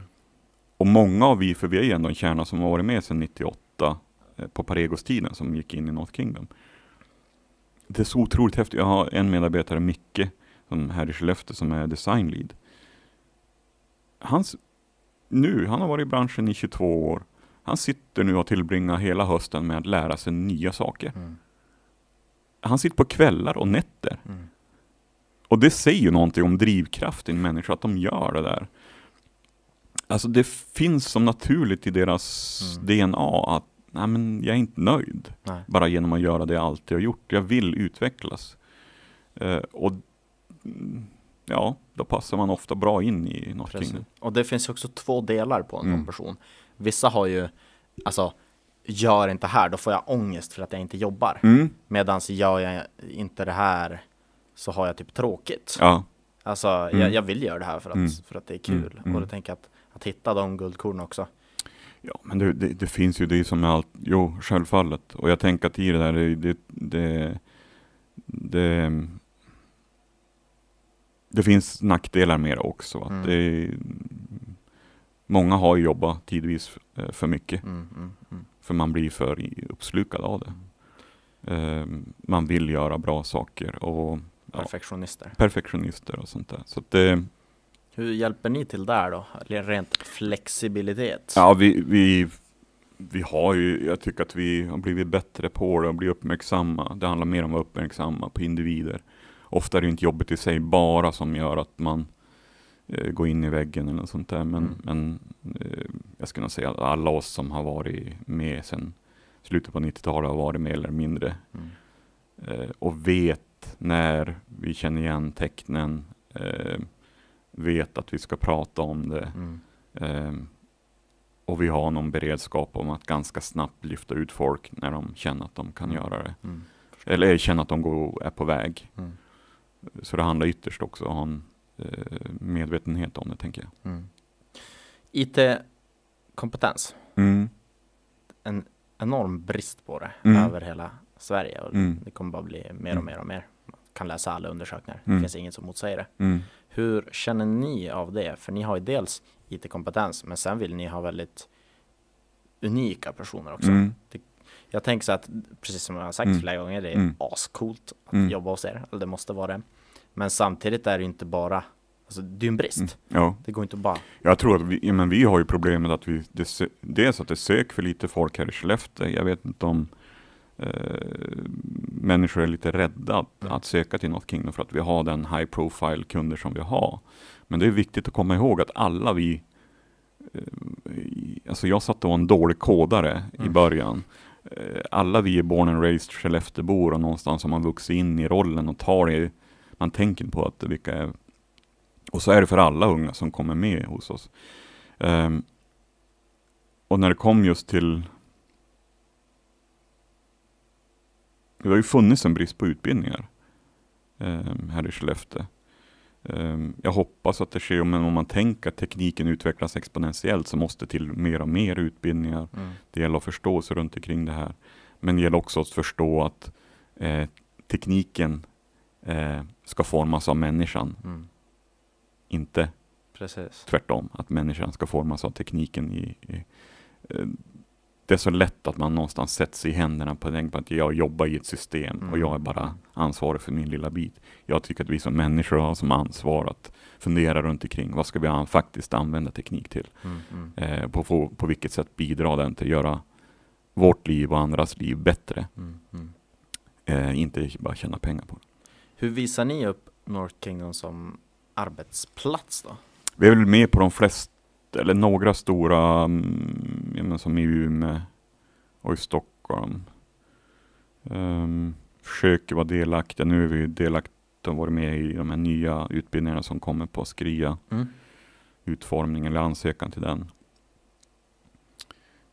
Speaker 1: Och många av vi, för vi är ju ändå en kärna som har varit med sedan 98 eh, på Paregos-tiden som gick in i North Kingdom. Det är så otroligt häftigt. Jag har en medarbetare, Micke, som här i Skellefteå som är design lead. Hans, nu, han har varit i branschen i 22 år. Han sitter nu och tillbringar hela hösten med att lära sig nya saker.
Speaker 2: Mm.
Speaker 1: Han sitter på kvällar och nätter.
Speaker 2: Mm.
Speaker 1: Och det säger ju någonting om drivkraften i människor, att de gör det där. Alltså det finns som naturligt i deras
Speaker 2: Mm.
Speaker 1: DNA att nej men jag är inte nöjd
Speaker 2: Nej.
Speaker 1: bara genom att göra det jag alltid har gjort. Jag vill utvecklas. Eh, och mm, ja, då passar man ofta bra in i något
Speaker 2: Precis. Och det finns också två delar på en
Speaker 1: Mm.
Speaker 2: person. Vissa har ju, alltså, gör inte det här, då får jag ångest för att jag inte jobbar.
Speaker 1: Mm.
Speaker 2: Medan gör jag inte det här så har jag typ tråkigt.
Speaker 1: Ja,
Speaker 2: Alltså,
Speaker 1: Mm.
Speaker 2: jag, jag vill göra det här för att,
Speaker 1: Mm.
Speaker 2: för att det är kul.
Speaker 1: Mm, mm.
Speaker 2: Och då tänker jag att, att hitta de guldkornen också.
Speaker 1: ja, men det, det, det finns ju det som är allt. Jo, självfallet. Och jag tänker att i det där, det, det, det, det, det finns nackdelar med det också. Att
Speaker 2: Mm.
Speaker 1: det, många har ju jobbat tidvis eh, för mycket.
Speaker 2: Mm, mm, mm.
Speaker 1: För man blir för uppslukad av det. Eh, man vill göra bra saker och Ja.
Speaker 2: Perfektionister.
Speaker 1: perfektionister och sånt där. Så det,
Speaker 2: Hur hjälper ni till där då? Rent flexibilitet?
Speaker 1: ja, vi, vi, vi har ju, jag tycker att vi har blivit bättre på det och blivit uppmärksamma. Det handlar mer om att vara uppmärksamma på individer. Ofta är det inte jobbet i sig bara som gör att man eh, går in i väggen eller något sånt där. Men,
Speaker 2: Mm.
Speaker 1: men eh, jag skulle nog säga att alla oss som har varit med sedan slutet på 90-talet har varit mer eller mindre
Speaker 2: Mm.
Speaker 1: eh, och vet när vi känner igen tecknen, vet att vi ska prata om det
Speaker 2: Mm.
Speaker 1: och vi har någon beredskap om att ganska snabbt lyfta ut folk när de känner att de kan
Speaker 2: Mm.
Speaker 1: göra det.
Speaker 2: Mm.
Speaker 1: Eller känner att de går, är på väg.
Speaker 2: Mm.
Speaker 1: Så det handlar ytterst också om eh, medvetenhet om det, tänker jag.
Speaker 2: Mm. IT-kompetens.
Speaker 1: Mm.
Speaker 2: En enorm brist på det
Speaker 1: Mm.
Speaker 2: över hela Sverige. Och
Speaker 1: Mm.
Speaker 2: Det kommer bara bli mer
Speaker 1: Mm.
Speaker 2: och mer och mer. Man kan läsa alla undersökningar.
Speaker 1: Mm.
Speaker 2: Det finns inget som motsäger det.
Speaker 1: Mm.
Speaker 2: Hur känner ni av det? För ni har ju dels IT-kompetens, men sen vill ni ha väldigt unika personer också.
Speaker 1: Mm.
Speaker 2: Jag tänker så att, precis som jag har sagt
Speaker 1: Mm.
Speaker 2: flera gånger, det är
Speaker 1: Mm.
Speaker 2: ascoolt att
Speaker 1: Mm.
Speaker 2: jobba hos er. Eller det måste vara det. Men samtidigt är det inte bara, alltså det är en brist.
Speaker 1: Mm. Ja.
Speaker 2: Det går inte bara,
Speaker 1: Jag tror att vi, men vi har ju problemet att vi, det, dels att det söker för lite folk här i Skellefteå. Jag vet inte om eh, människor är lite rädda att,
Speaker 2: Mm.
Speaker 1: att söka till North Kingdom för att vi har den high profile kunder som vi har. Men det är viktigt att komma ihåg att alla vi, eh, i- alltså jag satt och var en dålig kodare i
Speaker 2: Mm.
Speaker 1: början. Eh, alla vi är born and raised Skelleftebor och någonstans har man vuxit in i rollen och tar det, man tänker på att vilka är och så är det för alla unga som kommer med hos oss. Ehm, och när det kom just till Det har ju funnits en brist på utbildningar ehm, här i Skellefteå. Ehm, jag hoppas att det sker, men om man tänker att tekniken utvecklas exponentiellt så måste till mer och mer utbildningar.
Speaker 2: mm,
Speaker 1: Det gäller att förstå sig runt omkring det här. Men det gäller också att förstå att eh, tekniken eh, ska formas av människan,
Speaker 2: mm,
Speaker 1: inte
Speaker 2: precis.
Speaker 1: tvärtom. Att människan ska formas av tekniken. I, i, eh, det är så lätt att man någonstans sätter sig i händerna på den, på att jag jobbar i ett system och
Speaker 2: Mm.
Speaker 1: jag är bara ansvarig för min lilla bit. Jag tycker att vi som människor har som ansvar att fundera runt omkring vad ska vi faktiskt använda teknik till?
Speaker 2: Mm, mm.
Speaker 1: Eh, på, på, på vilket sätt bidrar den till att göra vårt liv och andras liv bättre?
Speaker 2: Mm, mm.
Speaker 1: Eh, inte bara tjäna pengar på det.
Speaker 2: Hur visar ni upp North Kingdom som arbetsplats då?
Speaker 1: Vi är väl med på de flesta, eller några stora, mm, som i Umeå och i Stockholm. Um, försöker vara delaktiga. Nu är vi delaktiga och varit med i de här nya utbildningarna som kommer på Skria.
Speaker 2: Mm.
Speaker 1: Utformning eller ansökan till den.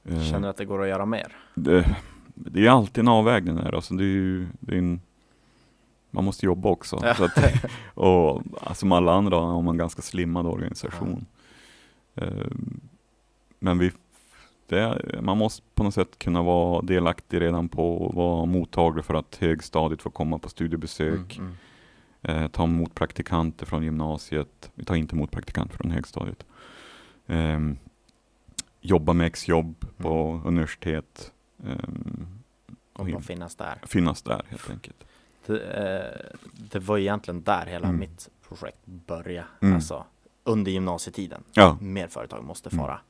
Speaker 2: Känner du att det går att göra mer?
Speaker 1: det, det är alltid en avvägning där. Alltså det är ju, det är en, man måste jobba också.
Speaker 2: Ja.
Speaker 1: Så att, *laughs* och alltså, som alla andra har man en ganska slimmad organisation. Eh, Men vi, det, är- man måste på något sätt kunna vara delaktig redan på och vara mottaglig för att högstadiet får komma på studiebesök.
Speaker 2: Mm, mm.
Speaker 1: Eh, ta emot praktikanter från gymnasiet. Vi tar inte emot praktikanter från högstadiet. Ehm, jobba med exjobb på universitet. Ehm,
Speaker 2: Och bara finnas där.
Speaker 1: finnas där helt enkelt.
Speaker 2: Det, eh, det var egentligen där hela
Speaker 1: Mm.
Speaker 2: mitt projekt började.
Speaker 1: Mm.
Speaker 2: Alltså under gymnasietiden.
Speaker 1: Ja,
Speaker 2: Mer företag måste
Speaker 1: Mm.
Speaker 2: fara.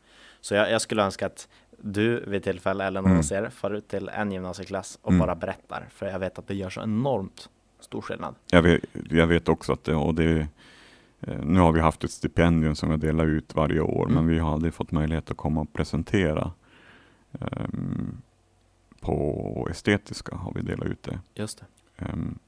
Speaker 2: Så jag, jag skulle önska att du vid tillfälle eller någon
Speaker 1: Mm.
Speaker 2: av er far ut till en gymnasieklass och
Speaker 1: Mm.
Speaker 2: bara berättar. För jag vet att det gör så enormt stor skillnad.
Speaker 1: jag vet, jag vet också att det, och det eh, nu har vi haft ett stipendium som vi delar ut varje år,
Speaker 2: Mm.
Speaker 1: men vi har aldrig fått möjlighet att komma och presentera. Ehm, på estetiska har vi delat ut det.
Speaker 2: Just det.
Speaker 1: Ehm,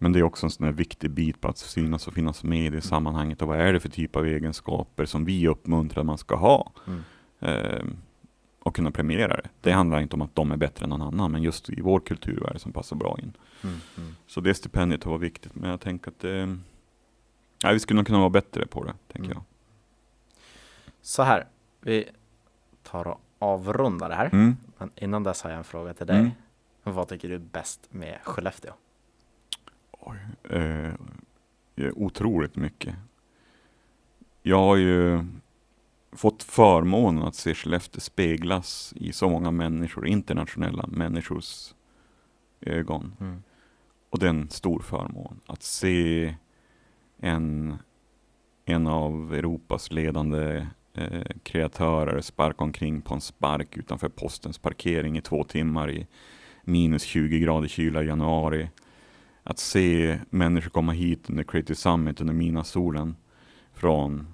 Speaker 1: Men det är också en sån viktig bit på att synas och finnas med i det sammanhanget. Och vad är det för typ av egenskaper som vi uppmuntrar att man ska ha?
Speaker 2: Mm.
Speaker 1: Ehm, och kunna premiera det. Det handlar inte om att de är bättre än någon annan, men just i vår kultur är det som passar bra in.
Speaker 2: Mm. Mm.
Speaker 1: Så det stipendiet var viktigt, men jag tänker att det, ja, vi skulle nog kunna vara bättre på det, tänker
Speaker 2: Mm.
Speaker 1: jag.
Speaker 2: Så här, vi tar och avrundar det här.
Speaker 1: Mm.
Speaker 2: Men innan dess har jag en fråga till dig. Vad tycker du är bäst med Skellefteå?
Speaker 1: Eh, eh, otroligt mycket. Jag har ju fått förmånen att se Skellefteå speglas i så många människor, internationella människors ögon.
Speaker 2: Mm.
Speaker 1: Och det är en stor förmån att se en, en av Europas ledande eh, kreatörer sparka omkring på en spark utanför postens parkering i två timmar i minus 20 grader kyla i januari. Att se människor komma hit under Creative Summit under mina-solen från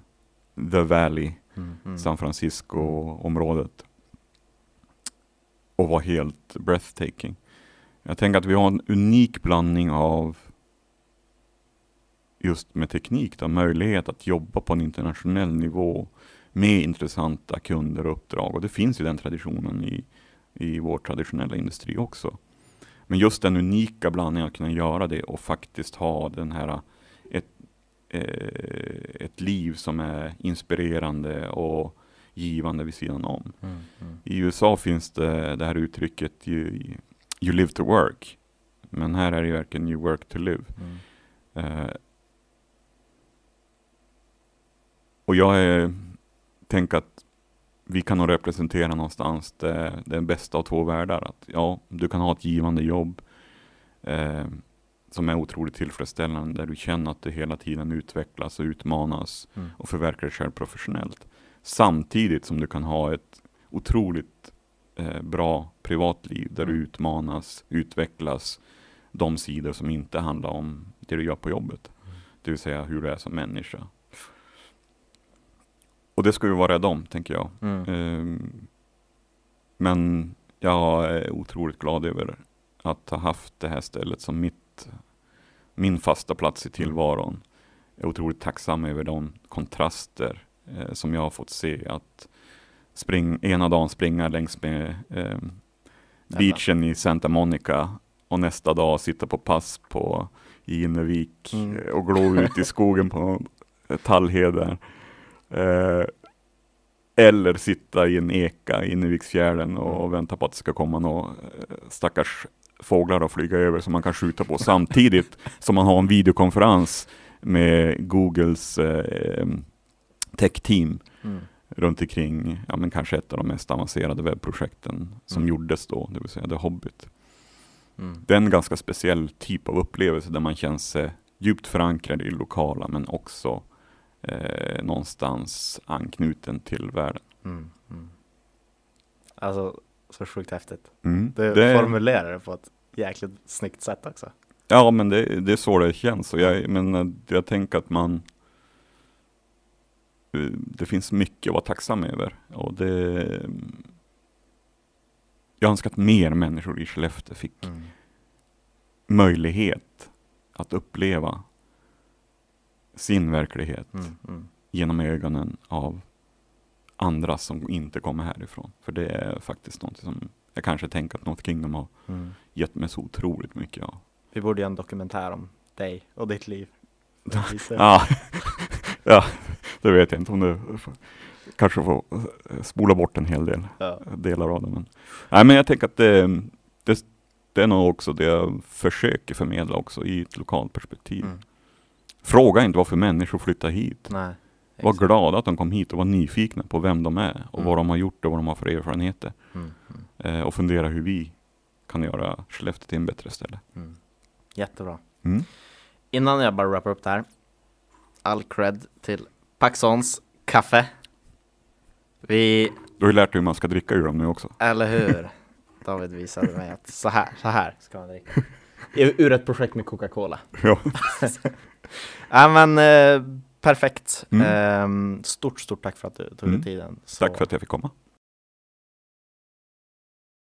Speaker 1: The Valley,
Speaker 2: Mm. Mm.
Speaker 1: San Francisco-området. Och var helt breathtaking. Jag tänker att vi har en unik blandning av just med teknik, då, möjlighet att jobba på en internationell nivå med intressanta kunder och uppdrag. Och det finns ju den traditionen i, i vår traditionella industri också. Men just den unika blandningen att kunna göra det och faktiskt ha den här ett, eh, ett liv som är inspirerande och givande vid sidan om.
Speaker 2: Mm. Mm.
Speaker 1: I USA finns det det här uttrycket you, you live to work. Men här är det verkligen you work to live.
Speaker 2: Mm.
Speaker 1: Eh, och jag är, tänker att vi kan nog representera någonstans det, det bästa av två världar. Att, ja, du kan ha ett givande jobb eh, som är otroligt tillfredsställande, där du känner att du hela tiden utvecklas och utmanas
Speaker 2: Mm.
Speaker 1: och förverkliga dig själv professionellt. Samtidigt som du kan ha ett otroligt eh, bra privatliv där du
Speaker 2: Mm.
Speaker 1: utmanas, utvecklas de sidor som inte handlar om det du gör på jobbet.
Speaker 2: Mm.
Speaker 1: Det vill säga hur du är som människa. Och det ska vi vara rädda om, tänker jag.
Speaker 2: Mm.
Speaker 1: Ehm, men jag är otroligt glad över att ha haft det här stället som mitt, min fasta plats i tillvaron. Jag är otroligt tacksam över de kontraster eh, som jag har fått se. Att spring, ena dagen springa längs med eh, beachen i Santa Monica och nästa dag sitta på pass på i Innevik
Speaker 2: Mm.
Speaker 1: eh, och glo ut i skogen på *laughs* någon eh. Eh, eller sitta i en eka i Inneviksfjärden och
Speaker 2: Mm.
Speaker 1: vänta på att det ska komma några eh, stackars fåglar och flyga över som man kan skjuta på samtidigt *laughs* som man har en videokonferens med Googles eh, tech-team
Speaker 2: Mm.
Speaker 1: runt omkring, ja men kanske ett av de mest avancerade webbprojekten som
Speaker 2: Mm.
Speaker 1: gjordes då, det vill säga The Hobbit.
Speaker 2: Mm.
Speaker 1: Det är en ganska speciell typ av upplevelse där man känner sig djupt förankrad i det lokala men också eh, någonstans anknuten till världen.
Speaker 2: Mm. Mm. Alltså, så sjukt häftigt.
Speaker 1: Mm.
Speaker 2: Du
Speaker 1: Det-
Speaker 2: formulerar det på ett jäkligt snyggt sätt också.
Speaker 1: Ja, men det, det är så det känns. Och jag, men eh, jag tänker att man eh, det finns mycket att vara tacksam över. Och det, jag önskar att mer människor i Skellefteå fick
Speaker 2: Mm.
Speaker 1: möjlighet att uppleva sin verklighet
Speaker 2: Mm. Mm.
Speaker 1: genom ögonen av andra som inte kommer härifrån. För det är faktiskt något som jag kanske tänker att North Kingdom har
Speaker 2: Mm.
Speaker 1: gett mig så otroligt mycket av.
Speaker 2: Vi borde göra en dokumentär om dig och ditt liv.
Speaker 1: Ja, *laughs* *laughs* ja, det vet jag inte om du kanske får eh, spola bort en hel del
Speaker 2: Ja.
Speaker 1: delar av det. Men, nej, men jag tänker att det, det, det är nog också det jag försöker förmedla också i ett lokalt perspektiv.
Speaker 2: Mm.
Speaker 1: Fråga inte varför människor flyttar hit.
Speaker 2: Nej.
Speaker 1: Var
Speaker 2: exakt.
Speaker 1: glada att de kom hit och var nyfikna på vem de är och
Speaker 2: Mm.
Speaker 1: vad de har gjort och vad de har för erfarenheter.
Speaker 2: Mm. Mm.
Speaker 1: Eh, och fundera hur vi kan göra Skellefteå till en bättre ställe.
Speaker 2: Mm. Jättebra.
Speaker 1: Mm.
Speaker 2: Innan jag bara wrappar upp det här. All cred till Paxons kaffe. Vi,
Speaker 1: Du har ju lärt dig hur man ska dricka ur dem nu också.
Speaker 2: eller hur? *laughs* David visade mig att så här, så här ska man dricka. *laughs* Ur ett projekt med Coca-Cola.
Speaker 1: Ja. *laughs*
Speaker 2: Ja men eh, perfekt.
Speaker 1: Mm.
Speaker 2: Ehm, stort, stort tack för att du tog dig
Speaker 1: Mm.
Speaker 2: tiden. Så,
Speaker 1: Tack för att jag fick komma.